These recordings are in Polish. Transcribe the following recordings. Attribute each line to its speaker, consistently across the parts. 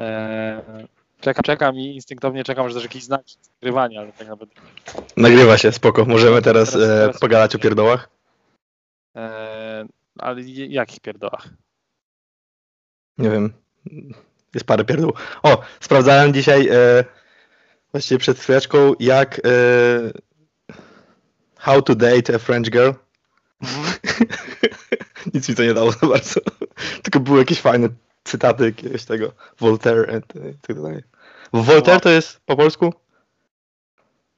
Speaker 1: E, czekam, czekam i instynktownie czekam, że też jakiś znak nagrywania, ale tak naprawdę.
Speaker 2: Nagrywa się, spoko. Możemy teraz,
Speaker 1: Teraz-
Speaker 2: e,
Speaker 1: teraz-
Speaker 2: pogadać o pierdołach.
Speaker 1: E, ale jakich pierdołach?
Speaker 2: Nie wiem. Jest parę pierdół. O, sprawdzałem dzisiaj e, właściwie przed chwileczką, jak e, How to date a French girl. Nic mi to nie dało za bardzo. Tylko były jakieś fajne cytaty jakiegoś tego Voltaire and, i tak dalej. Voltaire to jest po polsku?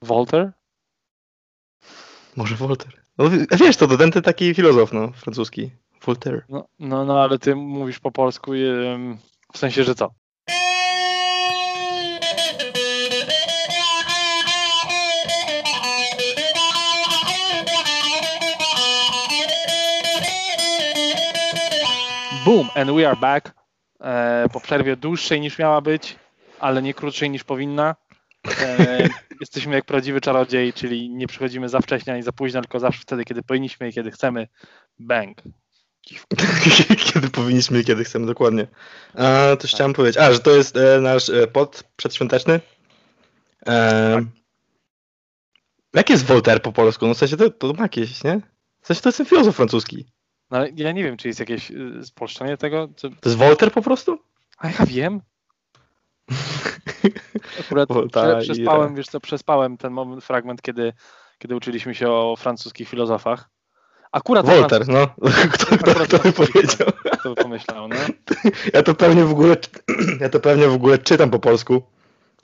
Speaker 1: Voltaire?
Speaker 2: Może Voltaire. No, wiesz, to ten taki filozof, no, francuski. Voltaire.
Speaker 1: No, no, no ale ty mówisz po polsku w sensie, że co? Boom, and we are back. E, po przerwie dłuższej niż miała być, ale nie krótszej niż powinna. E, jesteśmy jak prawdziwy czarodziej, czyli nie przychodzimy za wcześnie ani za późno, tylko zawsze wtedy, kiedy powinniśmy i kiedy chcemy. Bang.
Speaker 2: kiedy powinniśmy i kiedy chcemy, dokładnie. A, coś chciałem powiedzieć. A, że to jest e, nasz e, pod przedświąteczny. E, Jak jest Voltaire po polsku? No w sensie to, to ma jakieś, nie? W sensie to jest ten filozof francuski.
Speaker 1: No, ale ja nie wiem, czy jest jakieś y, spolszczenie tego.
Speaker 2: To jest Voltaire po prostu?
Speaker 1: A ja wiem. Akurat prze, przespałem, wiesz co, przespałem ten moment, fragment, kiedy, kiedy uczyliśmy się o francuskich filozofach. Akurat
Speaker 2: Voltaire, no. Kto, kto, kto by powiedział?
Speaker 1: filozofach, Kto by pomyślał, no?
Speaker 2: Ja to pewnie w ogóle, ja to pewnie w ogóle czytam po polsku.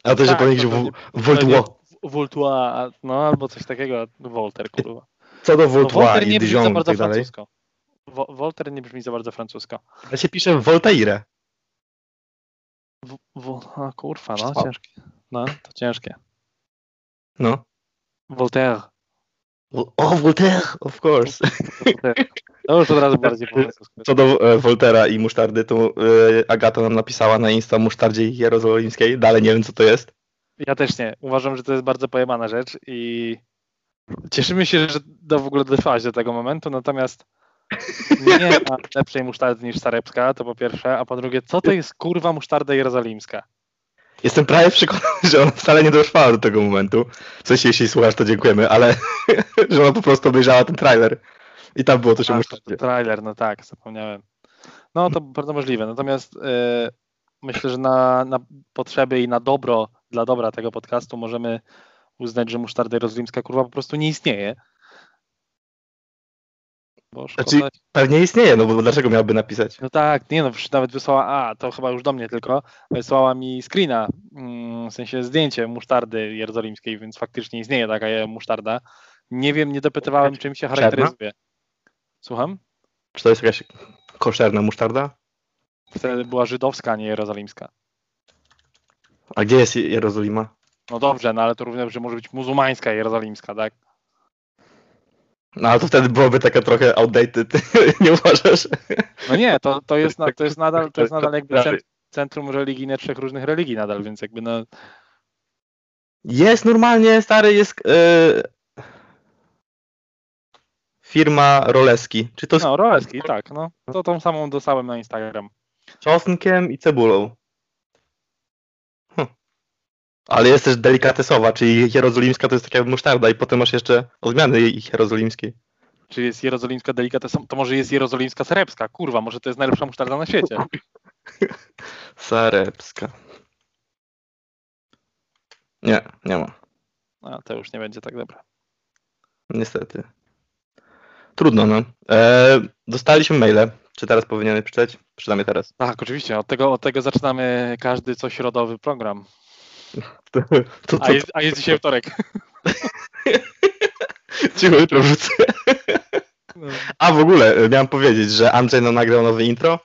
Speaker 2: A to się
Speaker 1: Tak,
Speaker 2: pewnie gdzieś Voltaire.
Speaker 1: Voltaire, no albo coś takiego, Voltaire, kurwa.
Speaker 2: Co do
Speaker 1: No,
Speaker 2: Voltaire
Speaker 1: Voltaire
Speaker 2: i
Speaker 1: nie
Speaker 2: Dijon i
Speaker 1: bardzo
Speaker 2: tak dalej.
Speaker 1: francusko. Wo- Voltaire nie brzmi za bardzo francusko.
Speaker 2: Ja się pisze Voltaire.
Speaker 1: W, w, a kurwa, no ciężkie. No, to ciężkie.
Speaker 2: No.
Speaker 1: Voltaire.
Speaker 2: O, Voltaire, of course.
Speaker 1: Voltaire. To już od razu bardziej po.
Speaker 2: Co do e, Voltera i musztardy, to e, Agata nam napisała na Insta musztardzie jerozolimskiej. Dalej nie wiem, co to jest.
Speaker 1: Ja też nie. Uważam, że to jest bardzo pojemana rzecz i cieszymy się, że do, w ogóle dotrwałaś do tego momentu, natomiast nie ma lepszej musztardy niż sarepska, to po pierwsze, a po drugie, co to jest kurwa musztarda jerozolimska?
Speaker 2: Jestem prawie przekonany, że ona wcale nie dotrwała do tego momentu. W sensie, jeśli słuchasz, to dziękujemy, ale że ona po prostu obejrzała ten trailer i tam było coś o
Speaker 1: to,
Speaker 2: musztardzie.
Speaker 1: trailer, no tak, zapomniałem. No to bardzo możliwe, natomiast e, myślę, że na, na potrzeby i na dobro, dla dobra tego podcastu możemy uznać, że musztarda jerozolimska kurwa po prostu nie istnieje. Bo szkoda
Speaker 2: Znaczy, pewnie istnieje, no bo dlaczego miałby napisać?
Speaker 1: No tak, nie no, nawet wysłała, a to chyba już do mnie tylko, wysłała mi screena, mm, w sensie zdjęcie musztardy jerozolimskiej, więc faktycznie istnieje taka musztarda. Nie wiem, nie dopytywałem, czym się charakteryzuje. Słucham?
Speaker 2: Czy to jest jakaś koszerna musztarda?
Speaker 1: Wtedy była żydowska, a nie jerozolimska.
Speaker 2: A gdzie jest Jerozolima?
Speaker 1: No dobrze, no ale to również, że może być muzułmańska jerozolimska, tak?
Speaker 2: No ale to wtedy byłoby taka trochę outdated, nie uważasz?
Speaker 1: No nie, to, to, jest, to jest nadal, to jest nadal jakby cent- centrum religijne trzech różnych religii nadal, więc jakby no,
Speaker 2: Jest normalnie, stary, jest e, firma Roleski. Czy to
Speaker 1: no Roeski, tak, no. To tą samą dostałem na Instagram.
Speaker 2: czosnkiem i cebulą? Ale jest też delikatesowa, czyli jerozolimska to jest taka musztarda i potem masz jeszcze odmiany jerozolimskiej.
Speaker 1: Czy jest jerozolimska delikatesa? To może jest jerozolimska serebska. Kurwa, może to jest najlepsza musztarda na świecie.
Speaker 2: Sarepska. Nie, nie ma.
Speaker 1: A to już nie będzie tak dobre.
Speaker 2: Niestety. Trudno, no. E, dostaliśmy maile. Czy teraz powinienem przeczytać? Przynajmniej teraz.
Speaker 1: Tak, oczywiście. Od tego, od tego zaczynamy każdy co środowy program.
Speaker 2: To, to,
Speaker 1: A
Speaker 2: to,
Speaker 1: jest, a jest dzisiaj wtorek.
Speaker 2: Cicho, jutro wrzucę. A w ogóle e, miałem powiedzieć, że Andrzej nam nagrał nowe intro,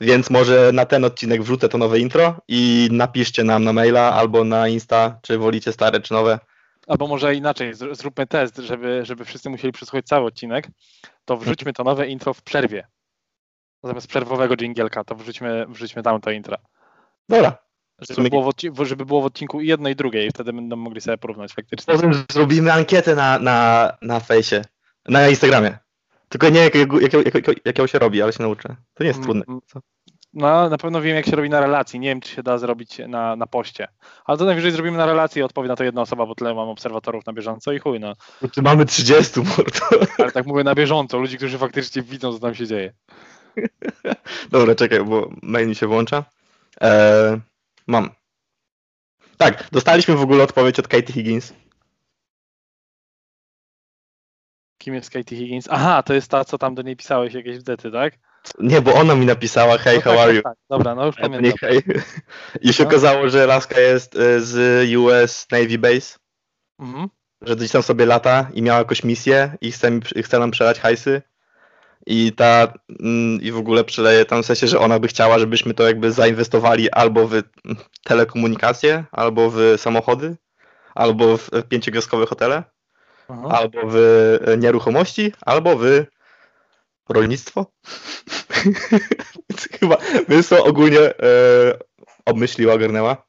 Speaker 2: więc może na ten odcinek wrzucę to nowe intro i napiszcie nam na maila albo na Insta, czy wolicie stare, czy nowe.
Speaker 1: Albo może inaczej, zróbmy test, żeby, żeby wszyscy musieli przesłuchać cały odcinek. To wrzućmy to nowe intro w przerwie. Zamiast przerwowego dżingielka, to wrzućmy, wrzućmy tam to intro.
Speaker 2: Dobra.
Speaker 1: Żeby
Speaker 2: sumie-
Speaker 1: było, w odci- żeby było w odcinku i jedno i drugie i wtedy będą mogli sobie porównać faktycznie.
Speaker 2: Potem zrobimy ankietę na, na, na fejsie, na Instagramie. Tylko nie jakiego, jakiego, jakiego, jakiego się robi, ale się nauczę. To nie jest
Speaker 1: Mm,
Speaker 2: trudne.
Speaker 1: mm.
Speaker 2: Co?
Speaker 1: no, na pewno wiem, jak się robi na relacji. Nie wiem, czy się da zrobić na, na poście. Ale to najwyżej zrobimy na relacji i odpowie na to jedna osoba, bo tyle mam obserwatorów na bieżąco i chuj, no.
Speaker 2: Bo tu mamy 30, mordo.
Speaker 1: Ale tak mówię na bieżąco, ludzi, którzy faktycznie widzą, co tam się dzieje.
Speaker 2: Dobra, czekaj, bo mail mi się włącza. Eee, mam. Tak, dostaliśmy w ogóle odpowiedź od Katie Higgins.
Speaker 1: Kim jest Katie Higgins? Aha, to jest ta, co tam do niej pisałeś, jakieś wdety, tak?
Speaker 2: Nie, bo ona mi napisała, hej,
Speaker 1: no
Speaker 2: how
Speaker 1: tak,
Speaker 2: are
Speaker 1: tak,
Speaker 2: you?
Speaker 1: Tak. Dobra, no już
Speaker 2: to
Speaker 1: pamiętam.
Speaker 2: nie hej. I się
Speaker 1: No.
Speaker 2: okazało, że laska jest e, z US Navy Base,
Speaker 1: Mhm.
Speaker 2: że gdzieś tam sobie lata i miała jakąś misję i chce, mi, chce nam przelać hajsy. I ta, mm, i w ogóle przeleje tam w sensie, że ona by chciała, żebyśmy to jakby zainwestowali albo w telekomunikacje, albo w samochody, albo w pięciogwiazdkowe hotele.
Speaker 1: Aha.
Speaker 2: albo w nieruchomości, albo w rolnictwo. Więc chyba ogólnie e, obmyśliła, ogarnęła.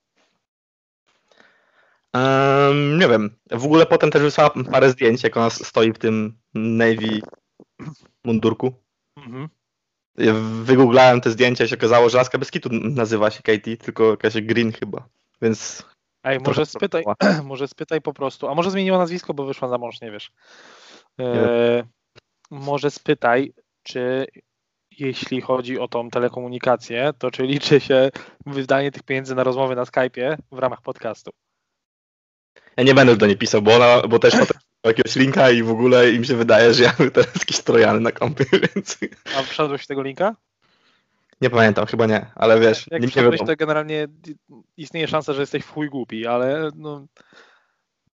Speaker 2: Em, nie wiem. W ogóle potem też wysłała parę zdjęć, jak ona stoi w tym Navy mundurku.
Speaker 1: Mhm.
Speaker 2: Ja Wygooglałem te zdjęcia i się okazało, że laska bez kitu nazywa się Katie, tylko jakaś Green chyba. Więc
Speaker 1: Ej, może spytaj, może spytaj po prostu, a może zmieniła nazwisko, bo wyszła za mąż, nie wiesz. E, może spytaj, czy jeśli chodzi o tą telekomunikację, to czy liczy się wydanie tych pieniędzy na rozmowy na Skype'ie w ramach podcastu?
Speaker 2: ja nie będę do niej pisał, bo ona, bo też potem jakiegoś linka i w ogóle im się wydaje, że ja mam teraz jakiś trojany na kompie, więc
Speaker 1: A wszedłeś tego linka?
Speaker 2: nie pamiętam, chyba nie, ale wiesz,
Speaker 1: Jak
Speaker 2: nie, nie wiadomo.
Speaker 1: to generalnie istnieje szansa, że jesteś w chuj głupi, ale no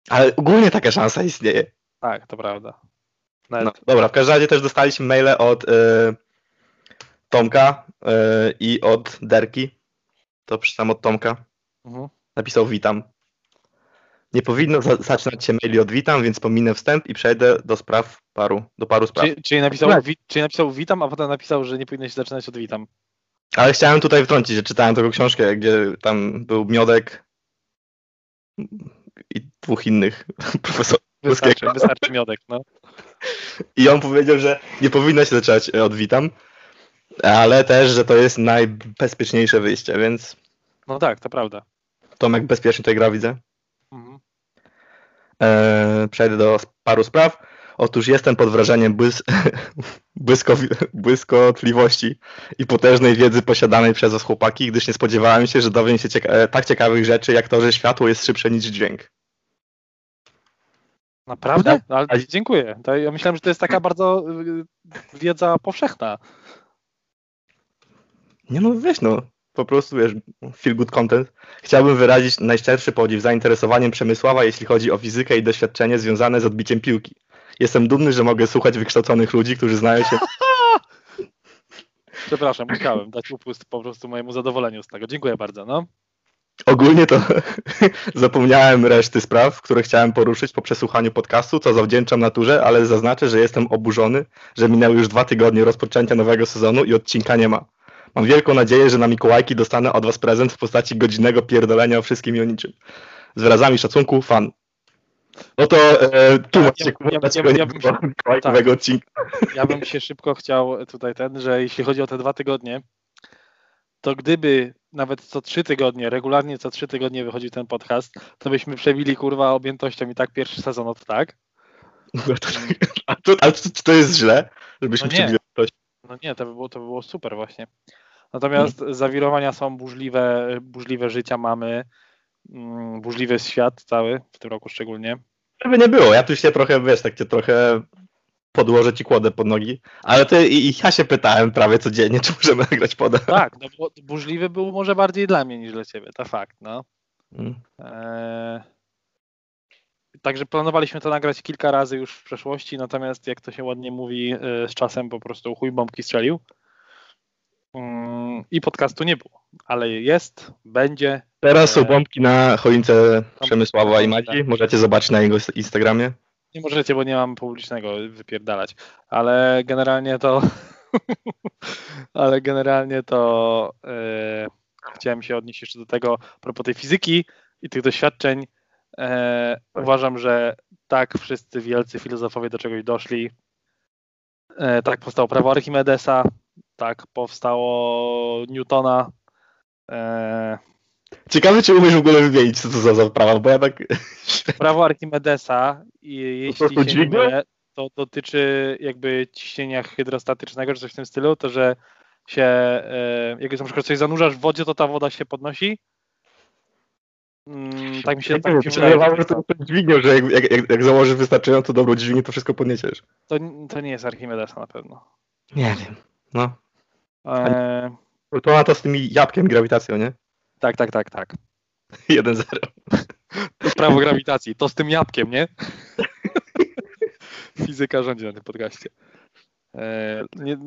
Speaker 2: Ale ogólnie taka szansa istnieje.
Speaker 1: tak, to prawda. Nawet,
Speaker 2: No, dobra, w każdym razie też dostaliśmy maile od e, Tomka e, i od Derki. To przeczytam od Tomka.
Speaker 1: mhm.
Speaker 2: Napisał witam. Nie powinno za zaczynać się maili od witam, więc pominę wstęp i przejdę do spraw paru, do paru spraw.
Speaker 1: Czyli, czyli, napisał,
Speaker 2: Tak.
Speaker 1: wi, czyli napisał witam, a potem napisał, że nie powinno się zaczynać od witam.
Speaker 2: Ale chciałem tutaj wtrącić, że czytałem taką książkę, gdzie tam był Miodek i dwóch innych profesorów.
Speaker 1: Wystarczy, wystarczy miodek, no.
Speaker 2: I on powiedział, że nie powinno się zaczynać od witam, ale też, że to jest najbezpieczniejsze wyjście, więc
Speaker 1: No tak, to prawda.
Speaker 2: Tomek bezpiecznie tutaj gra, widzę. Eee, przejdę do paru spraw. Otóż jestem pod wrażeniem błys błyskotliwości i potężnej wiedzy posiadanej przez was chłopaki, gdyż nie spodziewałem się, że dowiem się cieka- e, tak ciekawych rzeczy, jak to, że światło jest szybsze niż dźwięk.
Speaker 1: Naprawdę? No, ale dziękuję. To ja myślałem, że to jest taka bardzo y, wiedza powszechna.
Speaker 2: Nie no, wiesz no, po prostu wiesz, feel good content. Chciałbym wyrazić najszczerszy podziw zainteresowaniem Przemysława, jeśli chodzi o fizykę i doświadczenie związane z odbiciem piłki. Jestem dumny, że mogę słuchać wykształconych ludzi, którzy znają się
Speaker 1: Przepraszam, musiałem dać upust po prostu mojemu zadowoleniu z tego. Dziękuję bardzo, no.
Speaker 2: Ogólnie to zapomniałem reszty spraw, które chciałem poruszyć po przesłuchaniu podcastu, co zawdzięczam naturze, ale zaznaczę, że jestem oburzony, że minęły już dwa tygodnie rozpoczęcia nowego sezonu i odcinka nie ma. Mam wielką nadzieję, że na Mikołajki dostanę od was prezent w postaci godzinnego pierdolenia o wszystkim i o niczym. Z wyrazami szacunku, fan. No to e, tłumacz
Speaker 1: Ja-
Speaker 2: się,
Speaker 1: ja- ja- ja- ja bym się-
Speaker 2: Mikołajkowego odcinka.
Speaker 1: Ja bym się szybko chciał tutaj ten, że jeśli chodzi o te dwa tygodnie, to gdyby nawet co trzy tygodnie, regularnie co trzy tygodnie wychodził ten podcast, to byśmy przebili kurwa objętością i tak pierwszy sezon od tak.
Speaker 2: A to, czy, czy to jest źle, żebyśmy
Speaker 1: No nie.
Speaker 2: przebili ktoś?
Speaker 1: No nie, to by było, to by było super właśnie. Natomiast zawirowania są burzliwe, burzliwe życia mamy, mm, burzliwy jest świat cały, w tym roku szczególnie.
Speaker 2: Żeby nie było, ja tu się trochę, wiesz, tak cię trochę podłożę ci kłodę pod nogi, ale ty i, i ja się pytałem prawie codziennie, czy możemy nagrać podę.
Speaker 1: Tak, no bo burzliwy był może bardziej dla mnie niż dla ciebie, to fakt, no.
Speaker 2: Mm.
Speaker 1: Eee, Także planowaliśmy to nagrać kilka razy już w przeszłości, natomiast jak to się ładnie mówi, e, z czasem po prostu chuj bombki strzelił. Mm, I podcastu nie było, ale jest, będzie.
Speaker 2: Teraz są
Speaker 1: Eee,
Speaker 2: bombki na choince Przemysława i
Speaker 1: tak.
Speaker 2: Madzi, możecie zobaczyć na jego Instagramie.
Speaker 1: Nie możecie, bo nie mam publicznego wypierdalać, ale generalnie to ale generalnie to e, chciałem się odnieść jeszcze do tego a propos tej fizyki i tych doświadczeń. E, uważam, że tak wszyscy wielcy filozofowie do czegoś doszli. E, tak powstało prawo Archimedesa tak powstało Newtona. E,
Speaker 2: Ciekawe, czy umiesz w ogóle wymienić, co to za zaprawa, bo ja tak...
Speaker 1: prawo Archimedesa i jeśli
Speaker 2: to
Speaker 1: się nie
Speaker 2: dźwignia?
Speaker 1: mylę, to dotyczy jakby ciśnienia hydrostatycznego, czy coś w tym stylu, to że się, e, jak na przykład coś zanurzasz w wodzie, to ta woda się podnosi. Mm, tak mi się, tak mi się wydaje.
Speaker 2: Wydaje, że to to dźwignią, że jak, jak, jak, jak założysz wystarczająco dobrą dźwignię, to wszystko podniesiesz.
Speaker 1: To, to nie jest Archimedesa na pewno.
Speaker 2: Nie wiem. No.
Speaker 1: E,
Speaker 2: To ma to z tymi jabłkiem i grawitacją, nie?
Speaker 1: tak, tak, tak, tak.
Speaker 2: 1-0.
Speaker 1: To jest prawo grawitacji. To z tym jabłkiem, nie? Fizyka rządzi na tym podcaście. E, nie,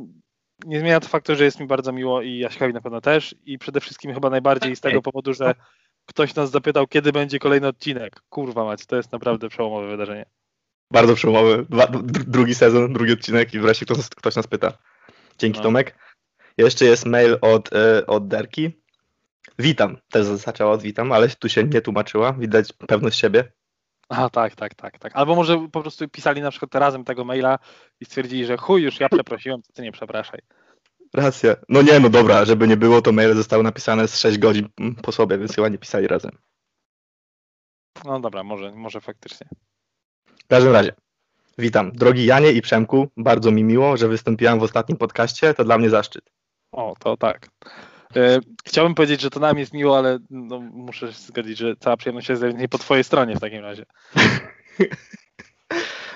Speaker 1: nie zmienia to faktu, że jest mi bardzo miło i Jaśkowi na pewno też. I przede wszystkim chyba najbardziej z tego powodu, że ktoś nas zapytał, kiedy będzie kolejny odcinek. Kurwa mać, to jest naprawdę przełomowe wydarzenie.
Speaker 2: Bardzo przełomowy. Dwa, dr- drugi sezon, drugi odcinek i wreszcie ktoś, ktoś nas pyta. Dzięki
Speaker 1: No.
Speaker 2: Tomek. Jeszcze jest mail od, e, od Derki. Witam. Też zaczęła od witam, ale tu się nie tłumaczyła. Widać pewność siebie.
Speaker 1: A tak, tak, tak, tak. Albo może po prostu pisali na przykład razem tego maila i stwierdzili, że chuj, już ja przeprosiłem, to ty nie przepraszaj.
Speaker 2: Racja. No nie, no dobra, żeby nie było, to maile zostały napisane z 6 godzin po sobie, więc chyba nie pisali razem.
Speaker 1: No dobra, może, może faktycznie.
Speaker 2: W każdym razie, witam. Drogi Janie i Przemku, bardzo mi miło, że wystąpiłem w ostatnim podcaście, to dla mnie zaszczyt.
Speaker 1: O, to tak. E, Chciałbym powiedzieć, że to nam jest miło, ale no, muszę się zgodzić, że cała przyjemność jest ewidentnie po twojej stronie w takim razie.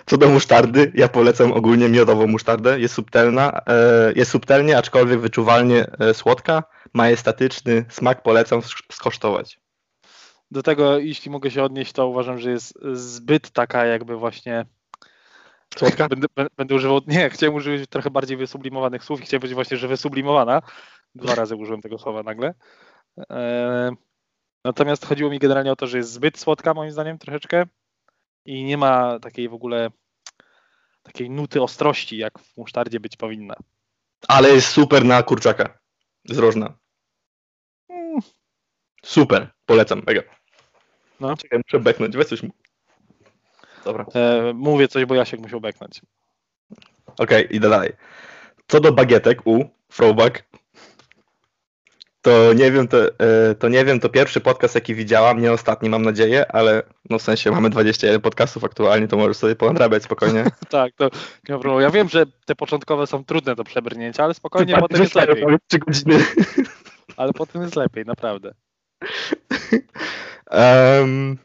Speaker 2: Co do musztardy, ja polecam ogólnie miodową musztardę. Jest subtelna, e, jest subtelnie, aczkolwiek wyczuwalnie e, słodka, majestatyczny smak, polecam sk- skosztować.
Speaker 1: Do tego, jeśli mogę się odnieść, to uważam, że jest zbyt taka jakby właśnie...
Speaker 2: Słodka?
Speaker 1: Będę, bę- będę używał... Nie, chciałem użyć trochę bardziej wysublimowanych słów i chciałem powiedzieć właśnie, że wysublimowana. Dwa razy użyłem tego słowa nagle. E, Natomiast chodziło mi generalnie o to, że jest zbyt słodka moim zdaniem troszeczkę i nie ma takiej w ogóle takiej nuty ostrości, jak w musztardzie być powinna.
Speaker 2: Ale jest super na kurczaka z rożna.
Speaker 1: Mm,
Speaker 2: Super, polecam, mega.
Speaker 1: No.
Speaker 2: Czekaj, muszę beknąć, weź coś mu. Dobra.
Speaker 1: E, mówię coś, bo Jasiek musiał beknąć.
Speaker 2: Okej, idę dalej. Co do bagietek u Throwback, to nie wiem, to, e, to nie wiem, to pierwszy podcast, jaki widziałam, nie ostatni, mam nadzieję, ale no w sensie mamy 21 podcastów aktualnie, to możesz sobie ponadrabiać spokojnie.
Speaker 1: Tak, to nie ma problemu. Ja wiem, że te początkowe są trudne do przebrnięcia, ale spokojnie, potem jest lepiej.
Speaker 2: 3 godziny.
Speaker 1: Ale potem jest lepiej, naprawdę.
Speaker 2: Em,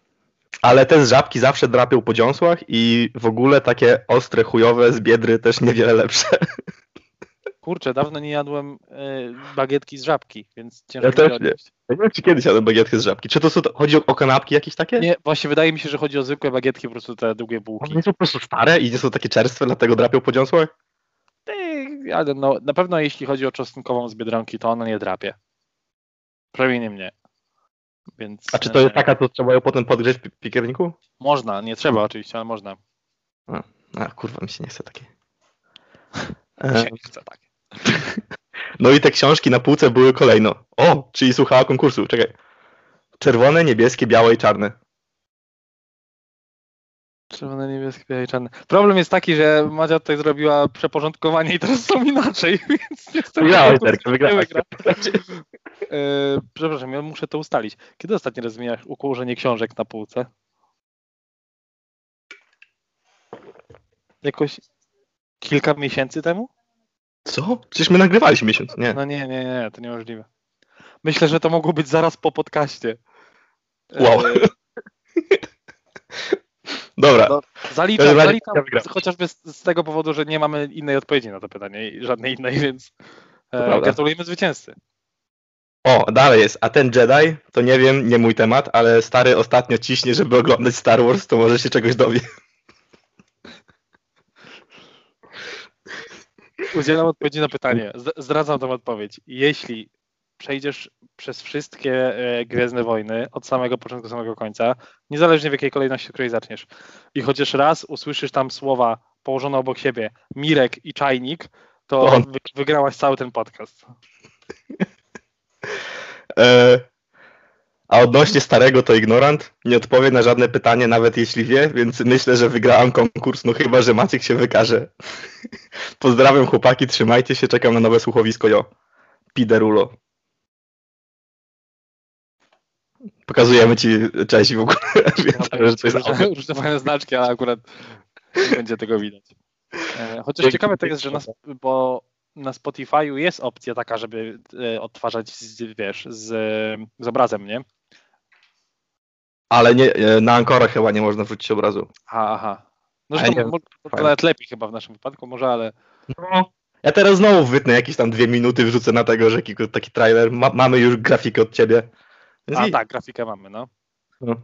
Speaker 2: ale te z żabki zawsze drapią po dziąsłach i w ogóle takie ostre, chujowe z biedry też niewiele lepsze.
Speaker 1: Kurczę, dawno nie jadłem e, bagietki z żabki, więc ciężko
Speaker 2: Ja też nie. Ja nie wiem, czy kiedyś jadłem bagietkę z żabki. Czy to są, chodzi o, o kanapki jakieś takie?
Speaker 1: Nie, właśnie wydaje mi się, że chodzi o zwykłe bagietki, po prostu te długie bułki.
Speaker 2: One nie są po prostu stare i nie są takie czerstwe, dlatego drapią po dziąsłach?
Speaker 1: Ale no, na pewno jeśli chodzi o czosnkową z Biedronki, to ona nie drapie. Przynajmniej nie mnie. Więc,
Speaker 2: A czy to jest
Speaker 1: e,
Speaker 2: taka, co trzeba ją potem podgrzeć w pi- piekarniku?
Speaker 1: Można, nie trzeba oczywiście, ale można.
Speaker 2: A kurwa, mi się nie chce takiej.
Speaker 1: Mi
Speaker 2: E,
Speaker 1: się nie chce tak.
Speaker 2: No i te książki na półce były kolejno. O, czyli słuchała konkursu, czekaj. Czerwone, niebieskie, białe i czarne.
Speaker 1: Czerwone, niebieskie, białe i czarne. Problem jest taki, że Madzia tutaj zrobiła przeporządkowanie i teraz są inaczej, więc niestety...
Speaker 2: Wygrałeś,
Speaker 1: konkurs
Speaker 2: Terka,
Speaker 1: nie
Speaker 2: wygrałeś.
Speaker 1: wygra. E, przepraszam, ja muszę to ustalić. Kiedy ostatni raz zmieniasz ułożenie książek na półce? Jakoś kilka miesięcy temu?
Speaker 2: Co? Przecież my nagrywaliśmy miesiąc, nie.
Speaker 1: No nie, nie, nie, to niemożliwe. Myślę, że to mogło być zaraz po podcaście. E,
Speaker 2: Wow. Dobra,
Speaker 1: No, Zaliczam, zaliczam chociażby z, z tego powodu, że nie mamy innej odpowiedzi na to pytanie, żadnej innej, więc e, gratulujemy zwycięzcy.
Speaker 2: o, dalej jest. A ten Jedi, to nie wiem, nie mój temat, ale stary ostatnio ciśnie, żeby oglądać Star Wars, to może się czegoś dowie.
Speaker 1: Udzielam odpowiedzi na pytanie. Zdradzam tą odpowiedź. Jeśli przejdziesz przez wszystkie e, Gwiezdne Wojny od samego początku do samego końca, niezależnie w jakiej kolejności, w której zaczniesz, i chociaż raz usłyszysz tam słowa położone obok siebie Mirek i Czajnik, to
Speaker 2: On.
Speaker 1: wygrałaś cały ten podcast.
Speaker 2: E, A odnośnie starego to ignorant. Nie odpowie na żadne pytanie, nawet jeśli wie, więc myślę, że wygrałam konkurs, no chyba, że Maciek się wykaże. Pozdrawiam chłopaki, trzymajcie się, czekam na nowe słuchowisko, jo. Piderulo. Pokazujemy ci cześć w ogóle. Więc, że to jest
Speaker 1: różne, znaczki, ale akurat nie będzie tego widać. E, Chociaż ciekawe to jest, że na, bo na Spotify'u jest opcja taka, żeby e, odtwarzać, z, wiesz, z, z obrazem, nie?
Speaker 2: Ale nie, e, na Ankorach chyba nie można wrzucić obrazu.
Speaker 1: Aha, aha. No, że to, mo- to nawet lepiej chyba w naszym wypadku, może, ale
Speaker 2: No. Ja teraz znowu wytnę jakieś tam dwie minuty, wrzucę na tego, że taki, taki trailer. Ma, mamy już grafikę od ciebie.
Speaker 1: A
Speaker 2: i-
Speaker 1: tak, grafikę mamy, no.
Speaker 2: No.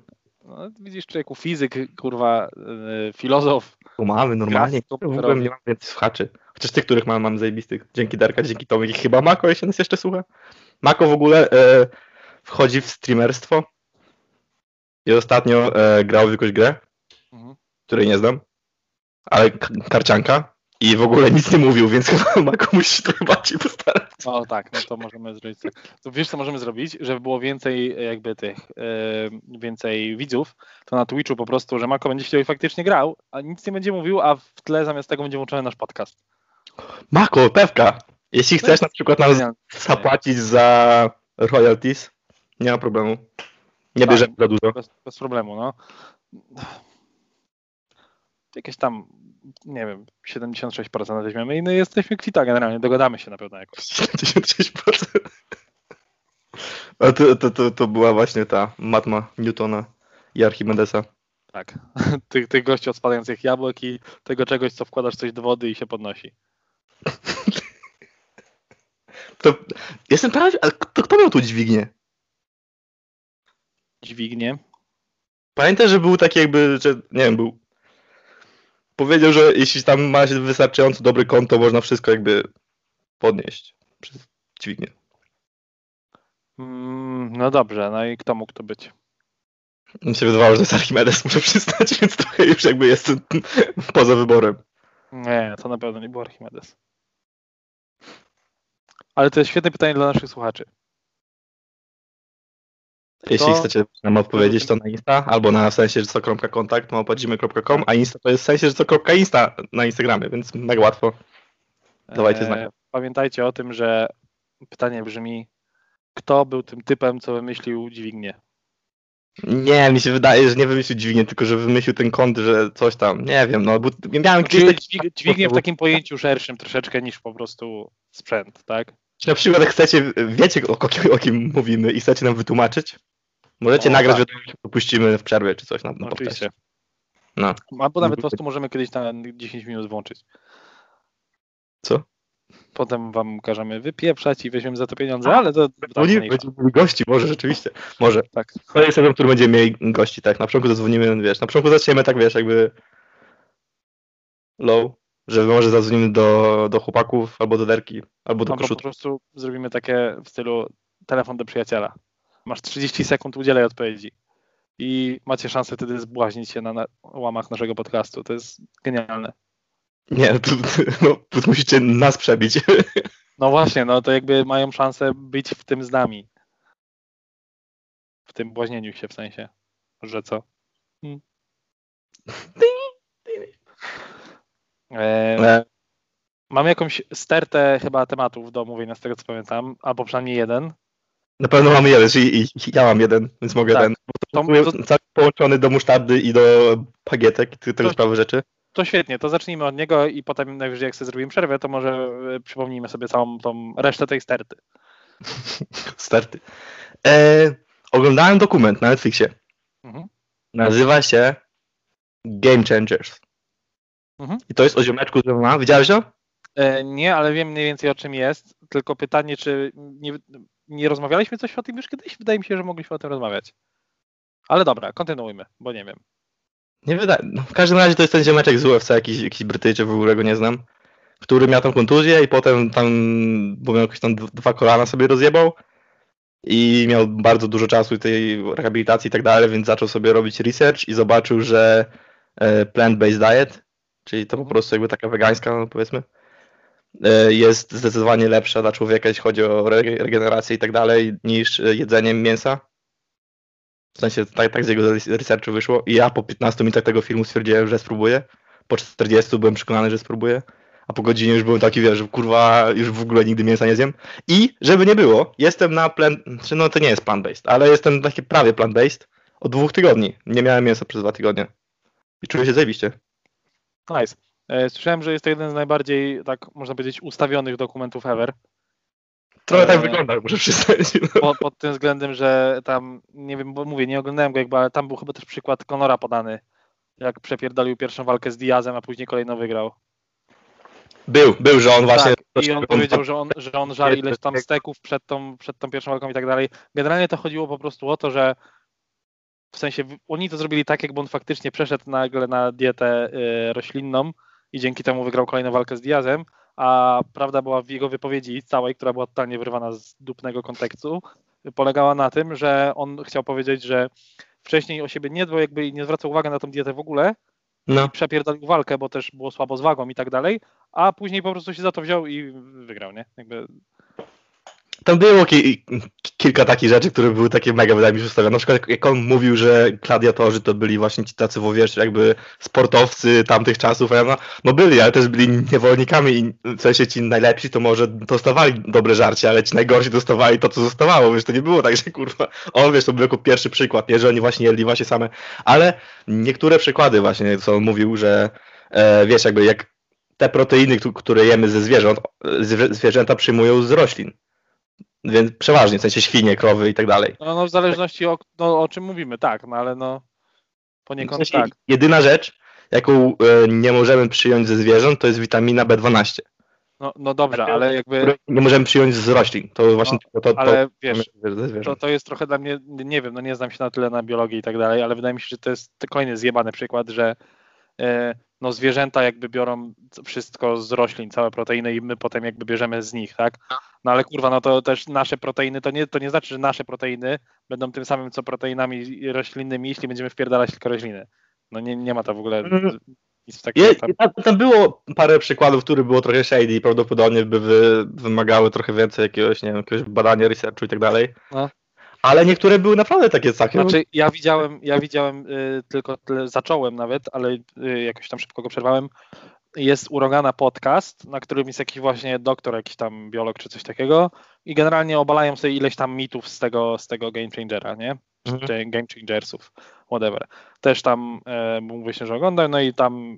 Speaker 1: no widzisz, człowieku, fizyk, kurwa, e, filozof.
Speaker 2: Tu mamy normalnie.
Speaker 1: Grafik
Speaker 2: W ogóle nie mam więcej słuchaczy. Chociaż tych, których mam, mam zajebistych. Dzięki Darka, dzięki Tomek i chyba Mako, jeśli nas jeszcze słucha. Mako w ogóle e, wchodzi w streamerstwo. I ostatnio e, grał w jakąś grę,
Speaker 1: Mhm.
Speaker 2: której nie znam. Ale karcianka. I w ogóle nic nie mówił, więc chyba Mako musi się trochę bardziej postarać.
Speaker 1: O tak, no to możemy zrobić tak. To wiesz, co możemy zrobić? Żeby było więcej e, jakby tych, e, więcej widzów, to na Twitchu po prostu, że Mako będzie siedział i faktycznie grał, a nic nie będzie mówił, a w tle zamiast tego będzie włączony nasz podcast.
Speaker 2: Mako, pewka. Jeśli chcesz na przykład nam zapłacić za royalties, nie ma problemu. Nie
Speaker 1: Tak.
Speaker 2: bierzemy za dużo.
Speaker 1: Bez, bez problemu, no. Jakieś tam, nie wiem, 76% weźmiemy i no jesteśmy kwita generalnie, dogadamy się na pewno jakoś.
Speaker 2: 76%. A to, to, to, to była właśnie ta matma Newtona i Archimedesa.
Speaker 1: Tak. Tych, tych gości od spadających jabłek i tego czegoś, co wkładasz coś do wody i się podnosi.
Speaker 2: To jestem prawie, ale kto, kto miał tu dźwignię?
Speaker 1: Dźwignie.
Speaker 2: Pamiętaj, że był taki jakby, że nie wiem, był. Powiedział, że jeśli tam ma się wystarczająco dobry kąt, to można wszystko jakby podnieść przez dźwignię.
Speaker 1: Mm, no dobrze, no i kto mógł to być?
Speaker 2: Mi się wydawało, że to jest Archimedes, muszę przyznać, więc trochę już jakby jestem poza wyborem.
Speaker 1: Nie, to na pewno nie był Archimedes. Ale to jest świetne pytanie dla naszych słuchaczy.
Speaker 2: Jeśli
Speaker 1: To-
Speaker 2: chcecie nam odpowiedzieć, to na Insta, albo na w sensie, że co.kontakt, małpadzimy.com, a Insta to jest w sensie, że co.insta na Instagramie, więc mega łatwo. Dawajcie
Speaker 1: E,
Speaker 2: znać.
Speaker 1: Pamiętajcie o tym, że pytanie brzmi, kto był tym typem, co wymyślił dźwignię?
Speaker 2: Nie, mi się wydaje, że nie wymyślił dźwignię, tylko że wymyślił ten kąt, że coś tam, nie wiem, no bo miałem kiedyś
Speaker 1: dźwig, dźwignię w takim pojęciu szerszym troszeczkę niż po prostu sprzęt, tak?
Speaker 2: Czy na przykład chcecie, wiecie o, o, kim, o kim mówimy i chcecie nam wytłumaczyć, możecie
Speaker 1: O,
Speaker 2: nagrać,
Speaker 1: tak.
Speaker 2: wiadomość, puścimy w przerwie czy coś na, na
Speaker 1: Oczywiście.
Speaker 2: No.
Speaker 1: Albo nawet po prostu możemy kiedyś na 10 minut włączyć.
Speaker 2: Co?
Speaker 1: Potem wam każemy wypieprzać i weźmiemy za to pieniądze, ale to
Speaker 2: będziemy gości, może rzeczywiście, może.
Speaker 1: tak.
Speaker 2: To jest ten, który będziemy mieli gości, tak, na początku zadzwonimy, wiesz, na początku zaczniemy tak, wiesz, jakby low, że może zadzwonimy do, do chłopaków, albo do derki, albo do
Speaker 1: Albo po
Speaker 2: koszutu.
Speaker 1: prostu zrobimy takie w stylu telefon do przyjaciela. Masz 30 sekund, udzielaj odpowiedzi. I macie szansę wtedy zbłaźnić się na, na łamach naszego podcastu. To jest genialne.
Speaker 2: Nie, tu, no, tu musicie nas przebić.
Speaker 1: No właśnie, no to jakby mają szansę być w tym z nami. W tym błaźnieniu się w sensie, że co? Hmm. E,
Speaker 2: E,
Speaker 1: mam jakąś stertę chyba tematów do omówienia, z tego co pamiętam, albo przynajmniej jeden.
Speaker 2: Na pewno mamy jeden, czyli i- ja mam jeden, więc mogę
Speaker 1: Tak.
Speaker 2: ten.
Speaker 1: To,
Speaker 2: To,
Speaker 1: to,
Speaker 2: cały połączony do musztardy i do bagietek i tego
Speaker 1: To-
Speaker 2: sprawy rzeczy.
Speaker 1: to świetnie, to zacznijmy od niego i potem najwyżej jak sobie zrobimy przerwę, to może e, przypomnijmy sobie całą tą resztę tej sterty.
Speaker 2: Starty. E, oglądałem dokument na Netflixie.
Speaker 1: Mhm.
Speaker 2: Nazywa się Game Changers.
Speaker 1: Mhm.
Speaker 2: I to jest o ziomeczku z MMA. Widziałeś to?
Speaker 1: E, nie, ale wiem mniej więcej o czym jest, tylko pytanie, czy nie, nie rozmawialiśmy coś o tym już kiedyś? Wydaje mi się, że mogliśmy o tym rozmawiać. Ale dobra, kontynuujmy, bo nie wiem.
Speaker 2: Nie wydaje. No, w każdym razie to jest ten ziomeczek z UFC, jakiś, jakiś Brytyjczyk, w ogóle go nie znam, który miał tam kontuzję i potem tam, bo miał jakieś tam dwa kolana sobie rozjebał i miał bardzo dużo czasu tej rehabilitacji i tak dalej, więc zaczął sobie robić research i zobaczył, że e, plant-based diet, czyli to po prostu jakby taka wegańska, no powiedzmy, jest zdecydowanie lepsza dla człowieka, jeśli chodzi o re- regenerację i tak dalej, niż e, jedzenie mięsa. W sensie tak, tak z jego researchu wyszło. I ja po 15 minutach tego filmu stwierdziłem, że spróbuję. Po 40 byłem przekonany, że spróbuję. A po godzinie już byłem taki, wiesz, że kurwa, już w ogóle nigdy mięsa nie zjem. I żeby nie było, jestem na plan... Znaczy, no to nie jest plant-based, ale jestem taki prawie plant-based od dwóch tygodni. Nie miałem mięsa przez dwa tygodnie. I czuję się zajebiście.
Speaker 1: Nice. E, Słyszałem, że jest to jeden z najbardziej, tak można powiedzieć, ustawionych dokumentów ever.
Speaker 2: Trochę tak
Speaker 1: Eee,
Speaker 2: wygląda, muszę przyznać.
Speaker 1: Pod, pod tym względem, że tam, nie wiem, bo mówię, nie oglądałem go jakby, ale tam był chyba też przykład Conora podany. Jak przepierdolił pierwszą walkę z Diazem, a później kolejno wygrał.
Speaker 2: Był, był, że on właśnie...
Speaker 1: tak, I on powiedział, że on, że on żarł ileś tam steków przed tą, przed tą pierwszą walką i tak dalej. Generalnie to chodziło po prostu o to, że w sensie oni to zrobili tak, jakby on faktycznie przeszedł nagle na dietę y, roślinną i dzięki temu wygrał kolejną walkę z Diazem, a prawda była w jego wypowiedzi całej, która była totalnie wyrwana z dupnego kontekstu, polegała na tym, że on chciał powiedzieć, że wcześniej o siebie nie dbał jakby i nie zwracał uwagi na tą dietę w ogóle,
Speaker 2: No.
Speaker 1: przepierdolił walkę, bo też było słabo z wagą i tak dalej, a później po prostu się za to wziął i wygrał, nie? Jakby
Speaker 2: Tam było ki kilka takich rzeczy, które były takie mega, wydaje mi się, ustawione. Na przykład jak- on mówił, że gladiatorzy to byli właśnie ci tacy, wiesz, jakby sportowcy tamtych czasów, a ja no, no byli, ale też byli niewolnikami i w sensie ci najlepsi to może dostawali dobre żarcie, ale ci najgorsi dostawali to, co zostawało, wiesz, to nie było tak, że kurwa, on wiesz, to był jako pierwszy przykład, nie, że oni właśnie jedli właśnie same, ale niektóre przykłady właśnie, co on mówił, że e, wiesz, jakby jak te proteiny, któ- które jemy ze zwierząt, e, zwie- zwierzęta przyjmują z roślin. Więc przeważnie, w sensie świnie, krowy i tak dalej.
Speaker 1: no, no w zależności o, no, o czym mówimy, tak, no ale no
Speaker 2: W
Speaker 1: poniekąd
Speaker 2: sensie
Speaker 1: tak.
Speaker 2: Jedyna rzecz, jaką e, nie możemy przyjąć ze zwierząt, to jest witamina B12.
Speaker 1: No, no dobrze, ale jakby,
Speaker 2: Nie możemy przyjąć z roślin. To właśnie to, to, to,
Speaker 1: ale wiesz,
Speaker 2: ze
Speaker 1: to, to jest trochę dla mnie, nie wiem, no nie znam się na tyle na biologii i tak dalej, ale wydaje mi się, że to jest kolejny zjebany przykład, że e, no zwierzęta jakby biorą wszystko z roślin, całe proteiny i my potem jakby bierzemy z nich, tak? No ale kurwa, no to też nasze proteiny, to nie, to nie znaczy, że nasze proteiny będą tym samym co proteinami roślinnymi, jeśli będziemy wpierdalać tylko rośliny. No nie, nie ma to w ogóle
Speaker 2: Mhm.
Speaker 1: nic takiego.
Speaker 2: Je,
Speaker 1: Tam,
Speaker 2: tam, tam było parę przykładów, które było trochę shady i prawdopodobnie by wy, wymagały trochę więcej jakiegoś, nie wiem, jakiegoś badania, researchu i tak dalej.
Speaker 1: No.
Speaker 2: Ale niektóre były naprawdę takie całkiem...
Speaker 1: Znaczy, ja widziałem, ja widziałem y, tylko tyle, zacząłem nawet, ale y, jakoś tam szybko go przerwałem. Jest u Rogana podcast, na którym jest jakiś właśnie doktor, jakiś tam biolog czy coś takiego i generalnie obalają sobie ileś tam mitów z tego, z tego Game Changera, nie?
Speaker 2: Mhm.
Speaker 1: czy Game Changersów, whatever. Też tam mówię się, że oglądam, no i tam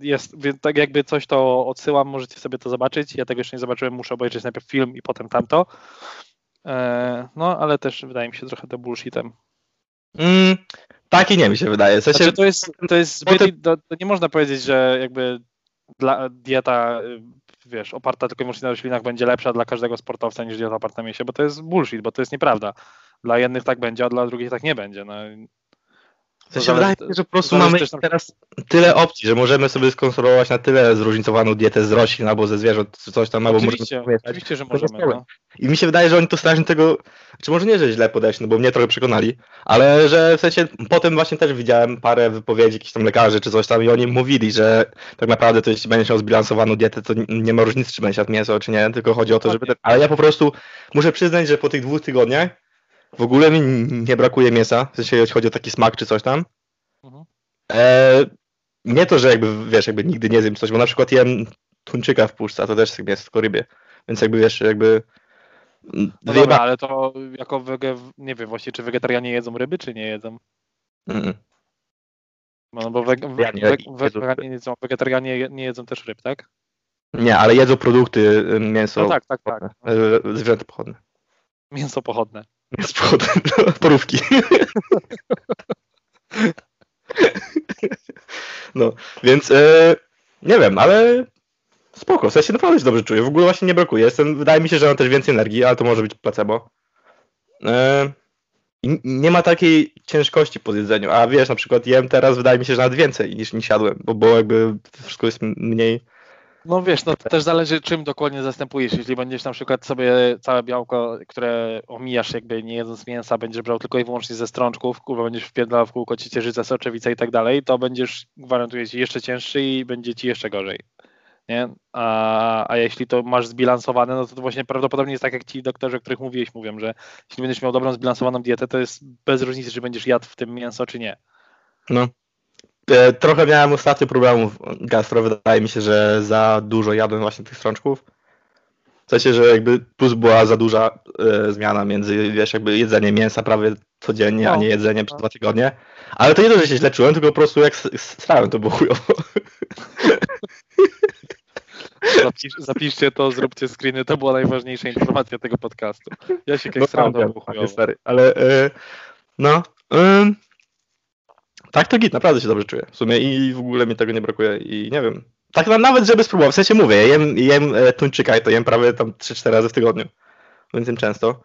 Speaker 1: jest, więc tak jakby coś to odsyłam, możecie sobie to zobaczyć. Ja tego jeszcze nie zobaczyłem, muszę obejrzeć najpierw film i potem tamto. E, no, ale też wydaje mi się trochę to bullshitem.
Speaker 2: Mm, tak i nie mi się wydaje. W sensie,
Speaker 1: Znaczy, to jest, to jest zbyt, to, to nie można powiedzieć, że jakby dla, dieta, y, wiesz, oparta tylko i wyłącznie na roślinach będzie lepsza dla każdego sportowca niż dieta oparta na mięsie, bo to jest bullshit, bo to jest nieprawda. Dla jednych tak będzie, a dla drugich tak nie będzie. No,
Speaker 2: w sensie wydaje mi się, że po prostu mamy
Speaker 1: na-
Speaker 2: teraz tyle opcji, że możemy sobie skonstruować na tyle zróżnicowaną dietę z roślin albo ze zwierząt, czy coś tam, albo
Speaker 1: oczywiście,
Speaker 2: możemy
Speaker 1: oczywiście, że możemy. No.
Speaker 2: I mi się wydaje, że oni to strasznie tego, czy może nie, że źle podeszli, no bo mnie trochę przekonali, ale że w sensie potem właśnie też widziałem parę wypowiedzi jakichś tam lekarzy czy coś tam i oni mówili, że tak naprawdę to jeśli będziesz miał zbilansowaną dietę, to nie ma różnicy, czy będziesz jadł mięso, czy nie, tylko chodzi o to, żeby... Ale ja po prostu muszę przyznać, że po tych dwóch tygodniach w ogóle mi nie brakuje mięsa, w sensie jeśli chodzi o taki smak czy coś tam.
Speaker 1: Mhm.
Speaker 2: E, nie to, że jakby, wiesz, jakby nigdy nie zjem coś, bo na przykład jem tuńczyka w puszce, a to też jest tylko rybie. Więc jakby, wiesz, jakby...
Speaker 1: No dobra, ale to jako wege, nie wiem właściwie, czy wegetarianie jedzą ryby, czy nie jedzą?
Speaker 2: Mm.
Speaker 1: No bo we,
Speaker 2: Wegetarianie
Speaker 1: we,
Speaker 2: jedzą
Speaker 1: wegetarianie nie jedzą, wegetarianie nie jedzą też ryb, tak?
Speaker 2: Nie, ale jedzą produkty, y, mięso,
Speaker 1: No tak, tak, tak.
Speaker 2: y, zwierzęta pochodne.
Speaker 1: Mięso pochodne.
Speaker 2: Mięso pochodne, no, porówki. No, więc e, nie wiem, ale spoko, w sensie naprawdę się dobrze czuję, w ogóle właśnie nie brakuje, Jestem, wydaje mi się, że mam też więcej energii, ale to może być placebo. E, nie ma takiej ciężkości po jedzeniu, a wiesz, na przykład jem teraz, wydaje mi się, że nawet więcej niż, niż jadłem, bo, bo jakby wszystko jest mniej
Speaker 1: No wiesz, no to też zależy czym dokładnie zastępujesz. Jeśli będziesz na przykład sobie całe białko, które omijasz jakby nie jedząc mięsa, będziesz brał tylko i wyłącznie ze strączków, kurwa będziesz wpierdalał w kółko ciecierzycę, soczewice i tak dalej, to będziesz, gwarantuję ci, jeszcze cięższy i będzie ci jeszcze gorzej. Nie? A, a jeśli to masz zbilansowane, no to, to właśnie prawdopodobnie jest tak jak ci doktorzy, o których mówiłeś, mówią, że jeśli będziesz miał dobrą, zbilansowaną dietę, to jest bez różnicy, czy będziesz jadł w tym mięso, czy nie.
Speaker 2: No. E, trochę miałem ostatnio problemów gastro. Wydaje mi się, że za dużo jadłem właśnie tych strączków. W sensie, że jakby plus była za duża e, zmiana między, wiesz, jakby jedzenie mięsa prawie codziennie,
Speaker 1: No.
Speaker 2: a nie jedzenie przez dwa tygodnie. Ale to nie to, że się źle czułem, tylko po prostu jak strałem, to było chujowo.
Speaker 1: Zapisz, zapiszcie to, zróbcie screeny, to była najważniejsza informacja tego podcastu. Ja się
Speaker 2: No,
Speaker 1: kekstrałem, to było chujowo.
Speaker 2: stary. Ale e, no. ym, tak to git, naprawdę się dobrze czuję. W sumie i w ogóle mi tego nie brakuje i nie wiem. Tak na- nawet, żeby spróbować. W sensie mówię, ja jem, jem e, tuńczyka i to jem prawie tam 3-4 razy w tygodniu. Więc tym często.